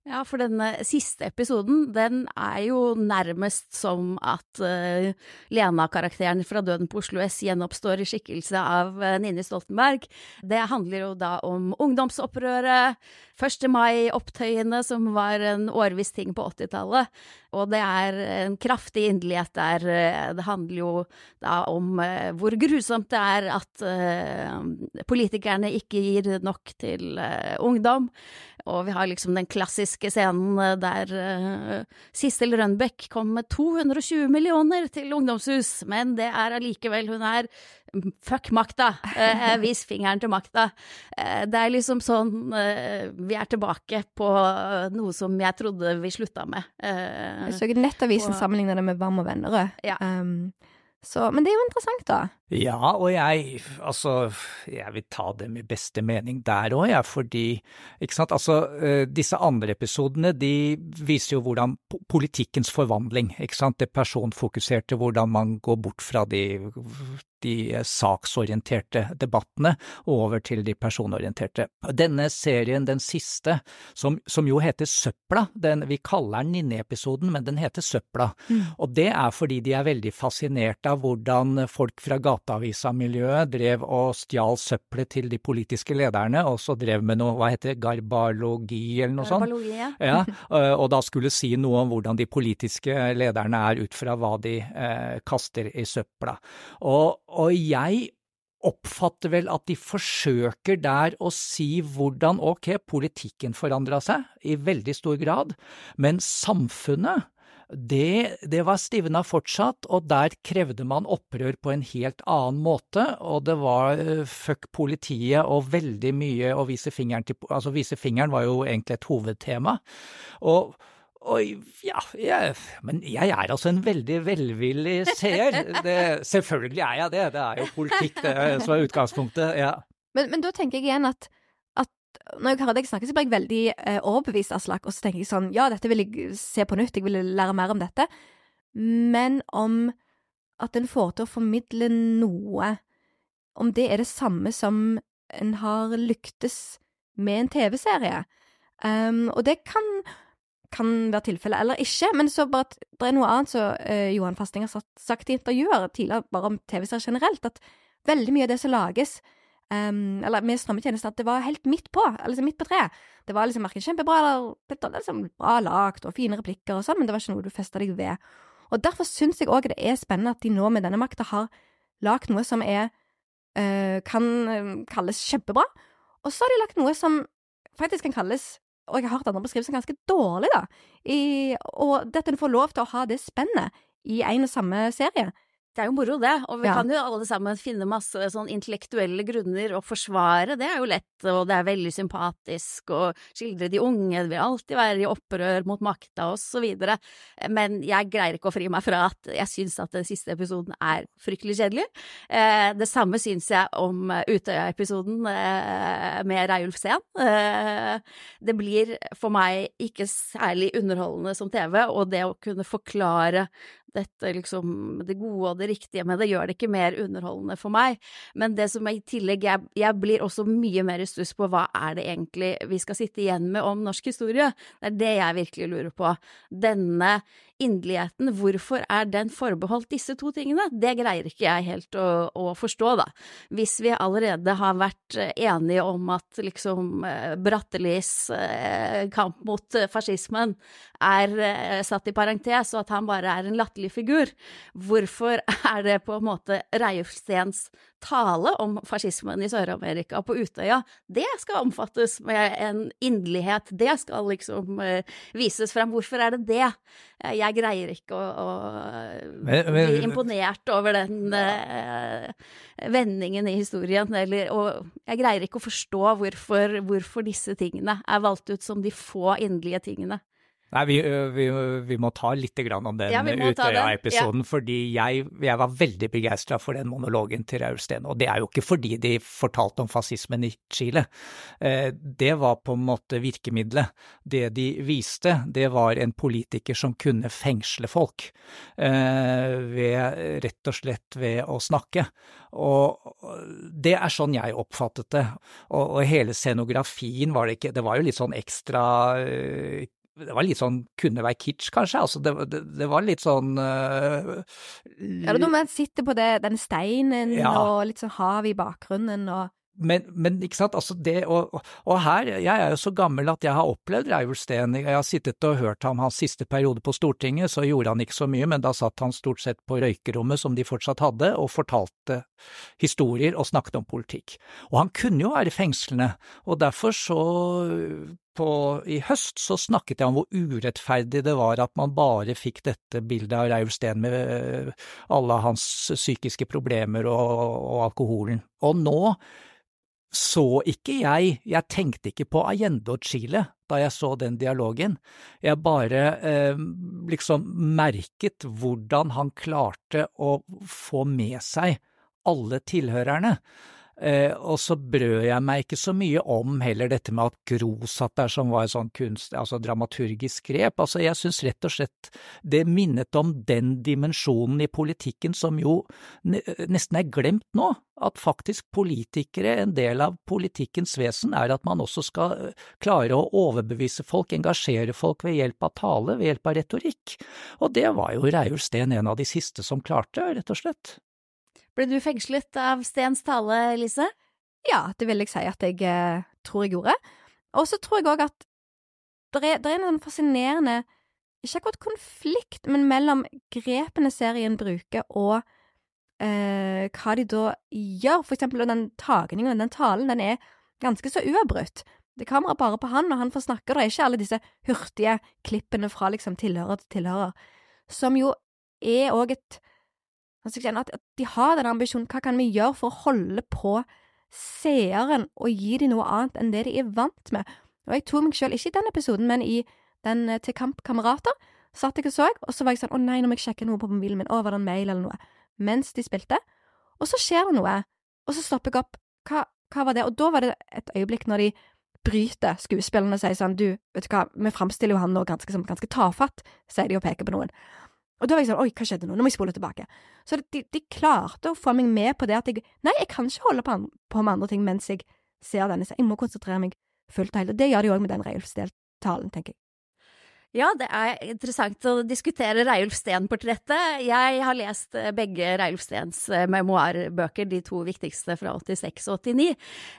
Ja, for denne siste episoden, den er jo nærmest som at uh, Lena-karakteren fra Døden på Oslo S gjenoppstår i skikkelse av uh, Nini Stoltenberg. Det handler jo da om ungdomsopprøret, 1. mai-opptøyene, som var en årviss ting på 80-tallet. Og det er en kraftig inderlighet der. Eh, det handler jo da om uh, hvor grusomt det er at politikerne ikke gir nok til ungdom. Og vi har liksom den klassiske scenen eh, der Sissel Rønbeck kom med 220 millioner til ungdomshus, men det er allikevel Hun er fuck makta, Eh, vis fingeren til makta. Eh, det er liksom sånn Vi er tilbake på noe som jeg trodde vi slutta med. jeg så Nettavisen sammenligna det med Vam og Vennerød. Ja. Um, så, men det er jo interessant, da. Ja, og jeg, altså, jeg vil ta det med beste mening der òg, jeg, fordi, ikke sant, altså, eh, disse andre episodene, de viser jo hvordan politikkens forvandling, ikke sant, det personfokuserte, hvordan man går bort fra de, de saksorienterte debattene over til de personorienterte. Denne serien, den siste, som, som jo heter Søpla, den, vi kaller den Ninni-episoden, men den heter Søpla, mm. og det er fordi de er veldig fascinert av hvordan folk fra Gateavisa-miljøet drev og stjal søppelet til de politiske lederne, og så drev med noe, hva heter det, garbalogi eller noe sånt? Garbalogi, ja. ja. Og da skulle si noe om hvordan de politiske lederne er ut fra hva de eh, kaster i søpla. Og, og jeg oppfatter vel at de forsøker der å si hvordan ok, politikken forandra seg i veldig stor grad, men samfunnet det, det var stivna fortsatt, og der krevde man opprør på en helt annen måte, og det var uh, fuck politiet og veldig mye å vise fingeren til Altså, vise fingeren var jo egentlig et hovedtema. Og og ja, jeg, men jeg er altså en veldig velvillig seer. Det, selvfølgelig er jeg det, det er jo politikk det som er utgangspunktet, ja. Men, men da tenker jeg igjen at når jeg hører deg snakke, så blir jeg veldig eh, overbevist, Aslak, og så tenker jeg sånn, ja, dette vil jeg se på nytt, jeg vil lære mer om dette, men om at en får til å formidle noe, om det er det samme som en har lyktes med en TV-serie. Um, og det kan, kan være tilfellet eller ikke, men så bare at det er noe annet som uh, Johan Fasting har sagt i intervjuer tidligere, bare om TV-serier generelt, at veldig mye av det som lages, Um, eller med strømmetjenester, at det var helt midt på, altså midt på treet. Det var liksom verken kjempebra eller liksom bra lagt og fine replikker og sånn, men det var ikke noe du festa deg ved. Og derfor syns jeg òg det er spennende at de nå med denne makta har lagd noe som er uh, kan uh, kalles kjempebra, og så har de lagt noe som faktisk kan kalles og jeg har hørt andre beskrivelser ganske dårlig, da, I, og dette får lov til å ha det spennet i en og samme serie, det er jo moro, det. Og vi ja. kan jo alle sammen finne masse sånn intellektuelle grunner å forsvare. Det er jo lett, og det er veldig sympatisk å skildre de unge. Det vil alltid være i opprør mot makta, og så videre. Men jeg greier ikke å fri meg fra at jeg syns at den siste episoden er fryktelig kjedelig. Eh, det samme syns jeg om Utøya-episoden eh, med Reiulf Sehn. Eh, det blir for meg ikke særlig underholdende som TV, og det å kunne forklare dette liksom det gode og det riktige med det gjør det ikke mer underholdende for meg. Men det som er i tillegg, jeg, jeg blir også mye mer i stuss på hva er det egentlig vi skal sitte igjen med om norsk historie. Det er det jeg virkelig lurer på. Denne inderligheten, hvorfor er den forbeholdt disse to tingene? Det greier ikke jeg helt å, å forstå, da. Hvis vi allerede har vært eh, enige om at liksom eh, Brattelis eh, kamp mot fascismen er satt i parentes, og at han bare er en latterlig figur, hvorfor er det på en måte Reiulf Steens tale om fascismen i Sør-Amerika på Utøya, det skal omfattes med en inderlighet, det skal liksom uh, vises frem. Hvorfor er det det? Jeg greier ikke å, å men, men, bli imponert over den uh, vendingen i historien, eller, og jeg greier ikke å forstå hvorfor, hvorfor disse tingene er valgt ut som de få inderlige tingene. Nei, vi, vi, vi, må ta litt om den ja, Utøya-episoden, ja. fordi jeg, jeg, var veldig begeistra for den monologen til Raul Steen. Og det er jo ikke fordi de fortalte om fascismen i Chile. Eh, det var på en måte virkemidlet. Det de viste, det var en politiker som kunne fengsle folk, eh, ved, rett og slett ved å snakke. Og det er sånn jeg oppfattet det. Og, og hele scenografien var det ikke Det var jo litt sånn ekstra eh, det var litt sånn kunne være kitsch, kanskje. Altså, det, det, det var litt sånn uh, Ja, det er noe med å sitte på det, den steinen ja. og litt sånn hav i bakgrunnen og men, men, ikke sant, altså det og, og, her, jeg er jo så gammel at jeg har opplevd Reiulf Steen. Jeg har sittet og hørt ham hans siste periode på Stortinget, så gjorde han ikke så mye, men da satt han stort sett på røykerommet som de fortsatt hadde, og fortalte historier og snakket om politikk. Og han kunne jo være fengslende, og derfor så på, i høst så snakket jeg om hvor urettferdig det var at man bare fikk dette bildet av Reiulf Steen med eh, alle hans psykiske problemer og, og, alkoholen. Og nå så ikke jeg, jeg tenkte ikke på Allende og Chile da jeg så den dialogen, jeg bare eh, liksom merket hvordan han klarte å få med seg alle tilhørerne. Eh, og så brød jeg meg ikke så mye om heller dette med at Gro satt der, som var et sånn kunst, altså dramaturgisk grep. Altså, jeg syns rett og slett det minnet om den dimensjonen i politikken som jo nesten er glemt nå. At faktisk politikere, en del av politikkens vesen, er at man også skal eh, klare å overbevise folk, engasjere folk ved hjelp av tale, ved hjelp av retorikk. Og det var jo Reiulf Steen en av de siste som klarte, rett og slett. Ble du fengslet av Stens tale, Lise? Ja, det vil jeg si at jeg eh, tror jeg gjorde. Og så tror jeg òg at det er, en sånn fascinerende, ikke akkurat konflikt, men mellom grepene serien bruker og eh, hva de da gjør. For eksempel den tagningen, den talen, den er ganske så uavbrutt. Det er kamera bare på han, og han får snakke, og det er ikke alle disse hurtige klippene fra liksom tilhører til tilhører, som jo er òg et at, de har den ambisjonen. Hva kan vi gjøre for å holde på seeren og gi dem noe annet enn det de er vant med? Og jeg tok meg selv, ikke i den episoden, men i den Til til Kampkamerater, satt jeg og så, og så var jeg sånn å nei, nå må jeg sjekke noe på mobilen min, å, var det en mail eller noe, mens de spilte, og så skjer det noe, og så stopper jeg opp, hva, hva var det, og da var det et øyeblikk når de bryter skuespillerne og sier sånn, du, vet du hva, vi framstiller jo han nå ganske, ganske tafatt, sier de og peker på noen. Og da var jeg sånn, oi, hva skjedde nå, nå må jeg spole tilbake. Så de, de, klarte å få meg med på det at jeg, nei, jeg kan ikke holde på, på med andre ting mens jeg ser denne, så jeg må konsentrere meg fullt og helt. Og det gjør de òg med den Reiulf-talen, tenker jeg. Ja, det er interessant å diskutere Reiulf Steen-portrettet. Jeg har lest eh, begge Reiulf Steens eh, memoarbøker, de to viktigste fra 86 og 89.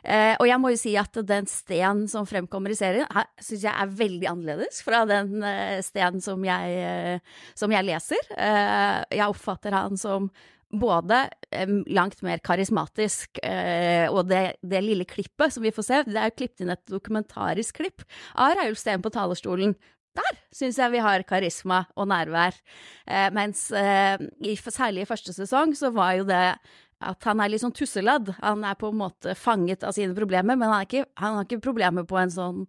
Eh, og jeg må jo si at den Steen som fremkommer i serien, syns jeg er veldig annerledes fra den Steen som jeg, som jeg leser. Jeg oppfatter han som både langt mer karismatisk, og det, det, lille klippet som vi får se, det er klippet inn et dokumentarisk klipp av Reiulf Steen på talerstolen der syns jeg vi har karisma og nærvær. Eh, mens eh, i, særlig i første sesong så var jo det at han er litt sånn tusseladd. Han er på en måte fanget av sine problemer, men han, ikke, han har ikke problemer på en sånn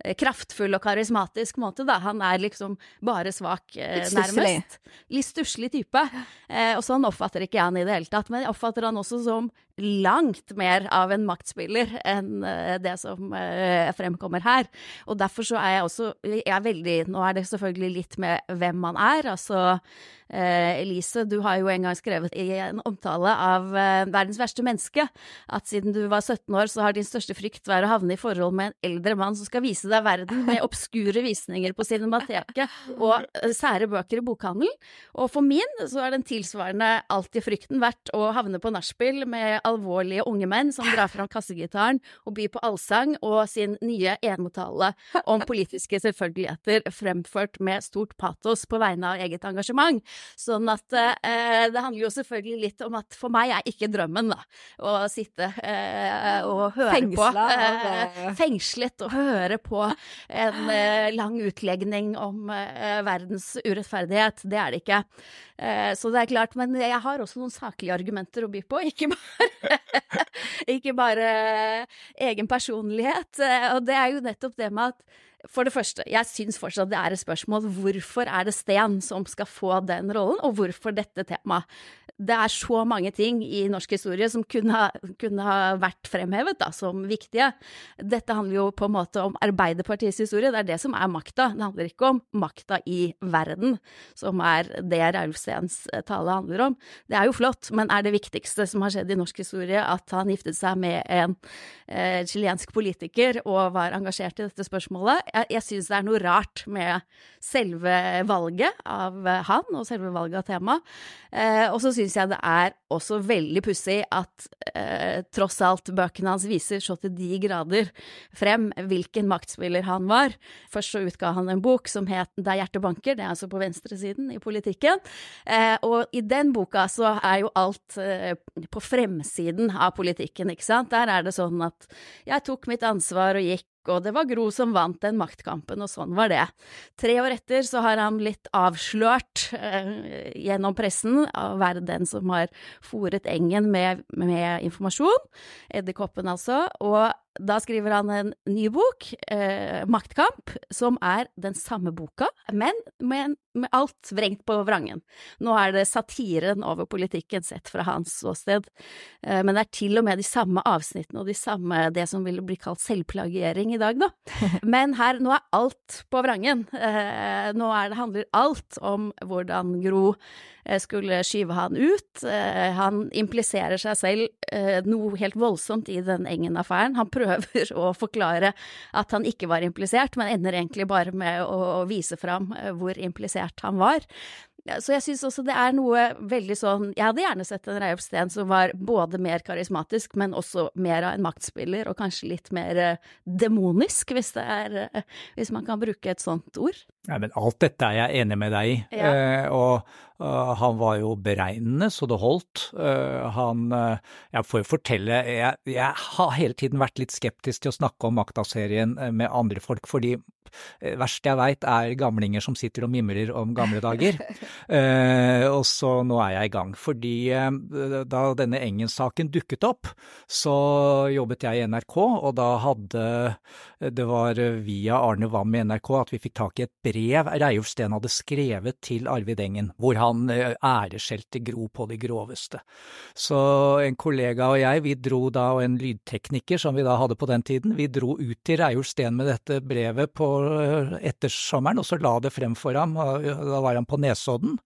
eh, kraftfull og karismatisk måte, da. Han er liksom bare svak, eh, nærmest. Litt stusslig type. Eh, og sånn oppfatter ikke jeg han i det hele tatt. Men jeg oppfatter han også som langt mer av en maktspiller enn uh, det som uh, fremkommer her. Og derfor så er jeg også jeg er veldig Nå er det selvfølgelig litt med hvem man er. Altså Eh, Elise, du har jo en gang skrevet i en omtale av eh, verdens verste menneske at siden du var 17 år, så har din største frykt vært å havne i forhold med en eldre mann som skal vise deg verden med obskure visninger på Cinemateket og eh, sære bøker i bokhandelen. Og for min så er den tilsvarende alltid frykten vært å havne på nachspiel med alvorlige unge menn som drar fram kassegitaren og byr på allsang og sin nye enmotale om politiske selvfølgeligheter fremført med stort patos på vegne av eget engasjement. Sånn at eh, det handler jo selvfølgelig litt om at for meg er ikke drømmen da, å sitte eh, og høre Fengsla på eh, eh, Fengslet og høre på en eh, lang utlegning om eh, verdens urettferdighet. Det er det ikke. Eh, så det er klart, men jeg har også noen saklige argumenter å by på, ikke bare, ikke bare egen personlighet. Eh, Og det er jo nettopp det med at for det første, jeg syns fortsatt det er et spørsmål hvorfor er det Sten som skal få den rollen, og hvorfor dette temaet. Det er så mange ting i norsk historie som kunne ha, kunne ha vært fremhevet da, som viktige. Dette handler jo på en måte om Arbeiderpartiets historie, det er det som er makta. Det handler ikke om makta i verden, som er det Raulf Steens eh, tale handler om. Det er jo flott, men er det viktigste som har skjedd i norsk historie at han giftet seg med en eh, politiker og var engasjert i dette spørsmålet? Jeg, jeg syns det er noe rart med selve valget av eh, han, og selve valget av tema. Eh, og så syns jeg det er også veldig pussig at eh, tross alt bøkene hans viser så til de grader frem hvilken maktspiller han var. Først så utga han en bok som het Der hjertet banker, det er altså på venstresiden i politikken. Eh, og i den boka så er jo alt eh, på fremsiden av politikken, ikke sant. Der er det sånn at jeg tok mitt ansvar og gikk og det var Gro som vant den maktkampen, og sånn var det. Tre år etter så har han blitt avslørt eh, gjennom pressen av å være den som har fòret engen med, med informasjon, edderkoppen altså, og da skriver han en ny bok, eh, Maktkamp, som er den samme boka, men med, med alt vrengt på vrangen. Nå er det satiren over politikken sett fra hans ståsted, eh, men det er til og med de samme avsnittene og de samme, det som ville bli kalt selvplagiering i dag, da. Men her, nå er alt på vrangen. Eh, nå er det, handler alt om hvordan Gro eh, skulle skyve han ut. Eh, han impliserer seg selv eh, noe helt voldsomt i den Engen-affæren. Han prøver å forklare at han ikke var implisert, men ender egentlig bare med å, vise fram eh, hvor implisert han var. Så jeg syns også det er noe veldig sånn Jeg hadde gjerne sett en Reiulf Steen som var både mer karismatisk, men også mer av en maktspiller, og kanskje litt mer eh, demonisk, hvis er eh, Hvis man kan bruke et sånt ord. Nei, men alt dette er jeg enig med deg i. Ja. Eh, og eh, han var jo beregnende så det holdt. Uh, han uh, Jeg får jo fortelle, jeg, jeg har hele tiden vært litt skeptisk til å snakke om Makta-serien med andre folk, fordi det verste jeg veit er gamlinger som sitter og mimrer om gamle dager. Og så nå er jeg i gang. Fordi da denne Engen-saken dukket opp, så jobbet jeg i NRK, og da hadde det var via Arne Wam i NRK at vi fikk tak i et brev Reiulf Steen hadde skrevet til Arvid Engen, hvor han eh, æreskjelte Gro på det groveste. Så en kollega og jeg, vi dro da, og en lydtekniker som vi da hadde på den tiden, vi dro ut til Reiulf Steen med dette brevet på eh, ettersommeren, og så la det frem for ham, og da var han på Nesodden.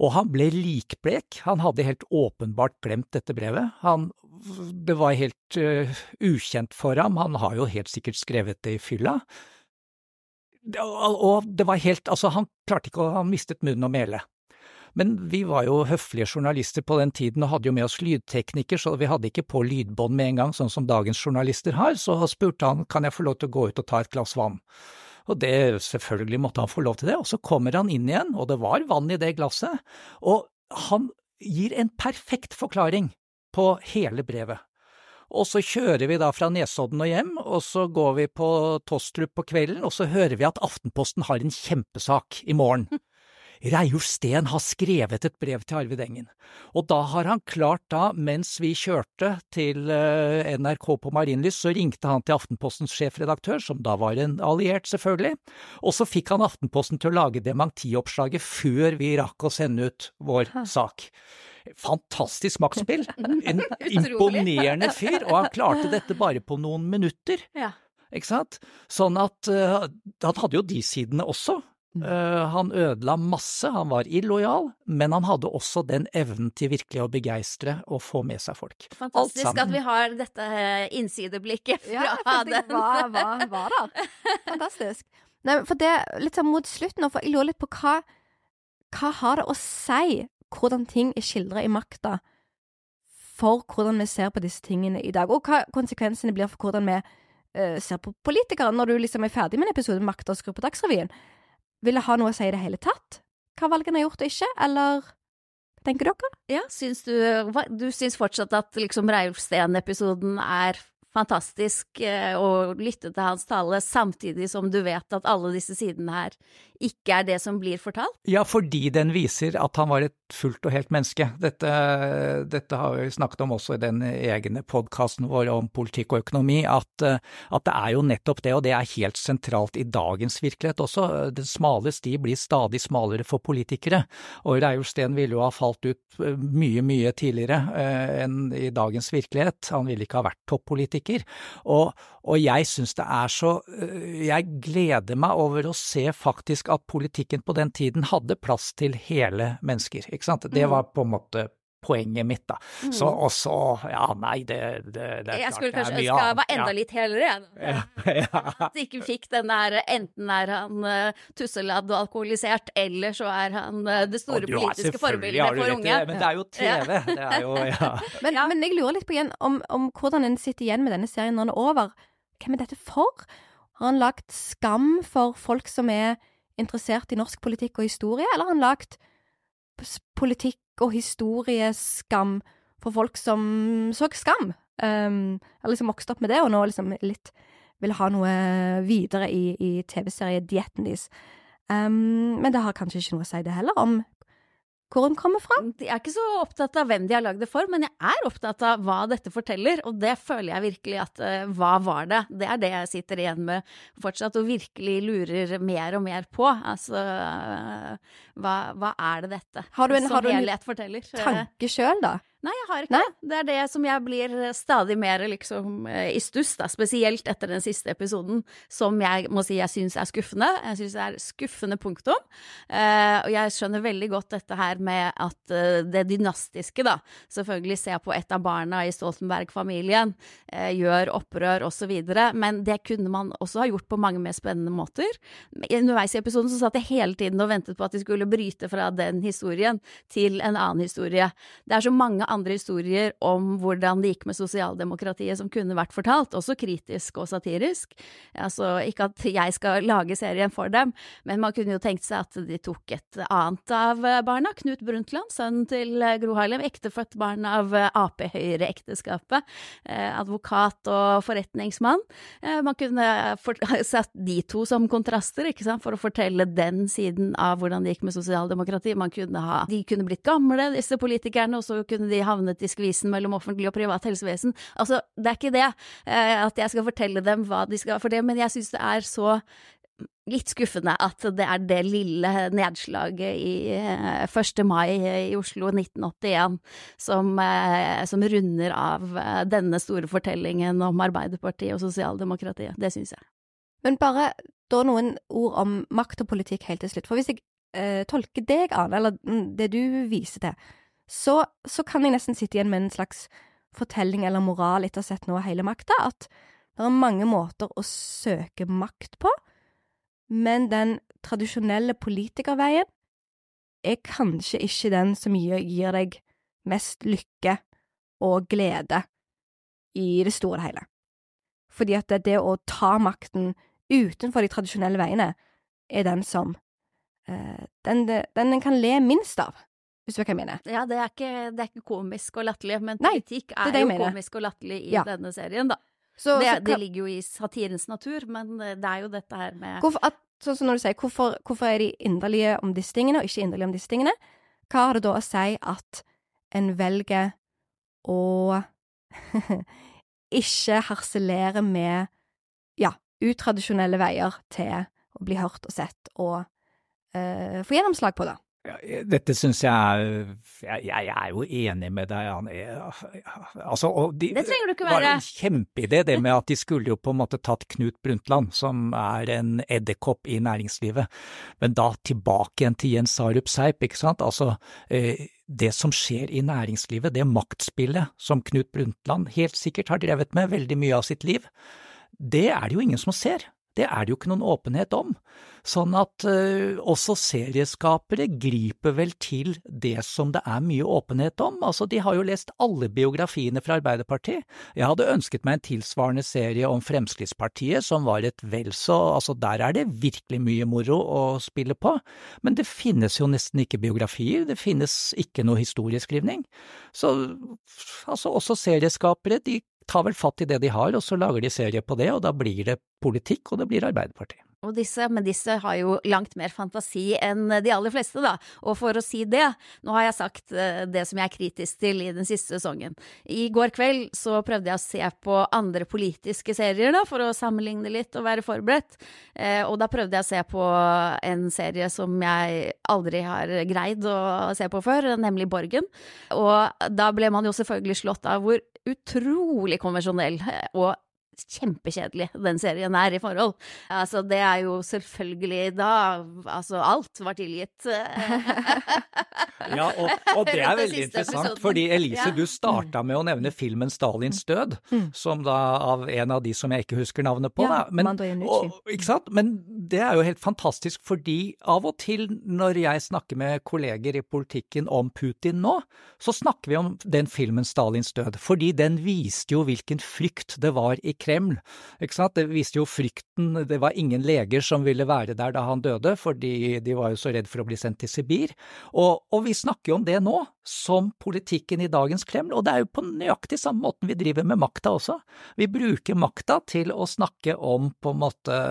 Og han ble likblek, han hadde helt åpenbart glemt dette brevet. Han, det var helt uh, ukjent for ham, han har jo helt sikkert skrevet det i fylla. Og det var helt, altså han klarte ikke å, han mistet munnen og mele. Men vi var jo høflige journalister på den tiden og hadde jo med oss lydtekniker, så vi hadde ikke på lydbånd med en gang, sånn som dagens journalister har, så spurte han kan jeg få lov til å gå ut og ta et glass vann. Og det, selvfølgelig måtte han få lov til det, og så kommer han inn igjen, og det var vann i det glasset, og han gir en perfekt forklaring på hele brevet. Og så kjører vi da fra Nesodden og hjem, og så går vi på Tostrup på kvelden, og så hører vi at Aftenposten har en kjempesak i morgen. Reiulf Steen har skrevet et brev til Arvid Engen, og da har han klart da, mens vi kjørte til eh, NRK på Marienlyst, så ringte han til Aftenpostens sjefredaktør, som da var en alliert selvfølgelig, og så fikk han Aftenposten til å lage dementioppslaget før vi rakk å sende ut vår sak. Fantastisk maktspill! En imponerende fyr, og han klarte dette bare på noen minutter. Ja. Ikke sant? Sånn at uh, han hadde jo de sidene også. Uh, han ødela masse, han var illojal, men han hadde også den evnen til virkelig å begeistre og få med seg folk. Fantastisk at vi har dette eh, innsideblikket fra Ja, det den. var, hva, hva, da? Fantastisk. Nei, for det, litt sånn mot slutten, for jeg lurer litt på hva Hva har det å si hvordan ting er skildret i makta, for hvordan vi ser på disse tingene i dag, og hva konsekvensene blir for hvordan vi uh, ser på politikere, når du liksom er ferdig med en episode med Makta og skrur på Dagsrevyen? Vil det ha noe å si i det hele tatt, hva valgene har gjort og ikke, eller tenker dere? Ja, syns du Du syns fortsatt at liksom Reiulf Steen-episoden er fantastisk eh, å lytte til hans tale, samtidig som du vet at alle disse sidene her ikke er det som blir fortalt? Ja, fordi den viser at han var et fullt og helt menneske. Dette, dette har vi snakket om også i den egne podkasten vår om politikk og økonomi, at, eh, at det er jo nettopp det, og det er helt sentralt i dagens virkelighet også. Den smale sti blir stadig smalere for politikere, og Reiulfsten ville jo ha falt ut eh, mye, mye tidligere eh, enn i dagens virkelighet. Han ville ikke ha vært toppolitiker. Og, og jeg syns det er så Jeg gleder meg over å se faktisk at politikken på den tiden hadde plass til hele mennesker, ikke sant. Det var på en måte poenget mitt, da. Så og så, ja nei, det, det, det er Jeg klart skulle kanskje ønske jeg var enda ja. litt helere, jeg. Ja. At de ikke fikk den der enten er han uh, tusseladd og alkoholisert, eller så er han eh, det store Og politiske forbildet for unge. det, Men det er jo TV. Det er jo, ja. Men, men jeg lurer litt på igjen om, om hvordan en sitter igjen med denne serien når den er over. Hvem er dette for? Har han lagt skam for folk som er interessert i norsk politikk og historie, eller har han lagt s- politikk og historieskam for folk som så skam? Um, eller liksom vokste opp med det, og nå liksom litt vil ha noe videre i, i TV-seriedietten deres. Um, men det har kanskje ikke noe å si det heller, om hvor de kommer fra. Jeg er ikke så opptatt av hvem de har lagd det for, men jeg er opptatt av hva dette forteller, og det føler jeg virkelig at uh, hva var det? Det er det jeg sitter igjen med fortsatt, og virkelig lurer mer og mer på. Altså, uh, hva, hva er det dette Har du en- som har du en helhet forteller? Tanke sjøl, da? Nei, jeg har ikke Nei? det. Det er det som jeg blir stadig mer liksom eh, i stuss, da, spesielt etter den siste episoden, som jeg må si jeg syns er skuffende. Jeg syns det er skuffende punktum. Eh, og jeg skjønner veldig godt dette her med at eh, det dynastiske, da, selvfølgelig se på et av barna i Stoltenberg-familien, eh, gjør opprør osv., men det kunne man også ha gjort på mange mer spennende måter. Underveis i episoden så satt jeg hele tiden og ventet på at de skulle bryte fra den historien til en annen historie. Det er så mange andre historier om hvordan det gikk med sosialdemokratiet som kunne vært fortalt, også kritisk og satirisk. Altså, ikke at jeg skal lage serien for dem, men man kunne jo tenkt seg at de tok et annet av barna. Knut Brundtland, sønnen til Gro Harlem, ektefødt barn av Ap-Høyre-ekteskapet. Eh, advokat og forretningsmann. Eh, man kunne satt de to som kontraster, ikke sant, for å fortelle den siden av hvordan det gikk med sosialdemokratiet. Man kunne ha De kunne blitt gamle, disse politikerne, og så kunne de havnet i skvisen mellom offentlig og privat helsevesen. Altså, det er ikke det eh, at jeg skal fortelle dem hva de skal for det, men jeg syns det er så litt skuffende at det er det lille nedslaget i eh, 1. mai i Oslo 1981 som, eh, som runder av eh, denne store fortellingen om Arbeiderpartiet og sosialdemokratiet. Det syns jeg. Men bare da noen ord om makt og politikk helt til slutt. For hvis jeg eh, tolker deg, Arne, eller mm, det du viser til, så, så kan jeg nesten sitte igjen med en slags fortelling eller moral etter å ha sett nå hele makta, at det er mange måter å søke makt på, men den tradisjonelle politikerveien er kanskje ikke den som gir, deg mest lykke og glede i det store og hele. Fordi at det, det å ta makten utenfor de tradisjonelle veiene er den som eh, den, den en kan le minst av, hvis du vet hva jeg mener. Ja, det er ikke, det er ikke komisk og latterlig, men Nei, politikk er er, jo mener. komisk og latterlig i Ja. denne serien, da. Så, det, så det ligger jo i satirens natur, men eh, det er jo dette her med hvorfor, at, sånn som når du sier, hvorfor, hvorfor er de inderlige om disse tingene, og ikke inderlige om disse tingene? Hva har det da å si at en velger å ikke harselere med, ja, utradisjonelle veier til å bli hørt og sett og uh, få gjennomslag på, da? Ja, Dette syns jeg er jeg, er jo enig med deg, Anne. Altså, de, Det trenger du ikke Det var en kjempeidé, det med at de skulle jo på en måte tatt Knut Brundtland, som er en edderkopp i næringslivet, men da tilbake igjen til Jens Sarup Seip, ikke sant. Altså, eh, det som skjer i næringslivet, det maktspillet som Knut Brundtland helt sikkert har drevet med veldig mye av sitt liv, det er det jo ingen som ser. Det er det jo ikke noen åpenhet om. Sånn at uh, også serieskapere griper vel til det som det er mye åpenhet om. Altså, de har jo lest alle biografiene fra Arbeiderpartiet. Jeg hadde ønsket meg en tilsvarende serie om Fremskrittspartiet, som var et vel så Altså, der er det virkelig mye moro å spille på, men det finnes jo nesten ikke biografier, det finnes ikke noe historieskrivning. Så altså, også serieskapere, de tar vel fatt i det de har, og så lager de serie på det, og da blir det politikk, og det blir Arbeiderpartiet. Og disse, men disse har jo langt mer fantasi enn de aller fleste, da. Og for å si det, nå har jeg sagt eh, det som jeg er kritisk til i den siste sesongen. I går kveld så prøvde jeg å se på andre politiske serier, da, for å sammenligne litt og være forberedt. Eh, og da prøvde jeg å se på en serie som jeg aldri har greid å se på før, nemlig Borgen. Og da ble man jo selvfølgelig slått av hvor utrolig konvensjonell og kjempekjedelig den serien er i forhold. Altså, det er jo selvfølgelig da Altså, alt var tilgitt. Ja, og, og det er veldig interessant, episoden. fordi Elise, Ja. du starta med å nevne filmen Stalins død, som da av en av de som jeg ikke husker navnet på. Ja, da. Men, og, ikke sant? Men det er jo helt fantastisk, fordi av og til når jeg snakker med kolleger i politikken om Putin nå, så snakker vi om den filmen Stalins død, fordi den viste jo hvilken frykt det var i Kreml. Ikke sant? Det viste jo frykten, det var ingen leger som ville være der da han døde, fordi de var jo så redd for å bli sendt til Sibir. Og, og vi snakker jo om det nå, som politikken i dagens Kreml, og det er jo på nøyaktig samme måten vi driver med makta også. Vi bruker makta til å snakke om på en måte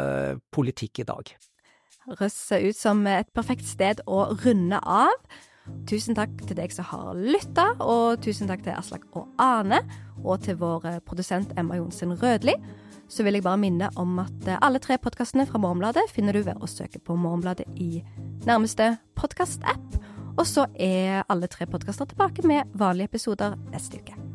politikk i dag. Høres ut som et perfekt sted å runde av. Tusen takk til deg som har lytta, og tusen takk til Aslak og Ane, og til vår eh, produsent Emma Johnsen Rødli. Så vil jeg bare minne om at eh, alle tre podkastene fra Morgenbladet finner du ved å søke på Morgenbladet i nærmeste podkastapp. Og så er alle tre podkaster tilbake med vanlige episoder neste uke.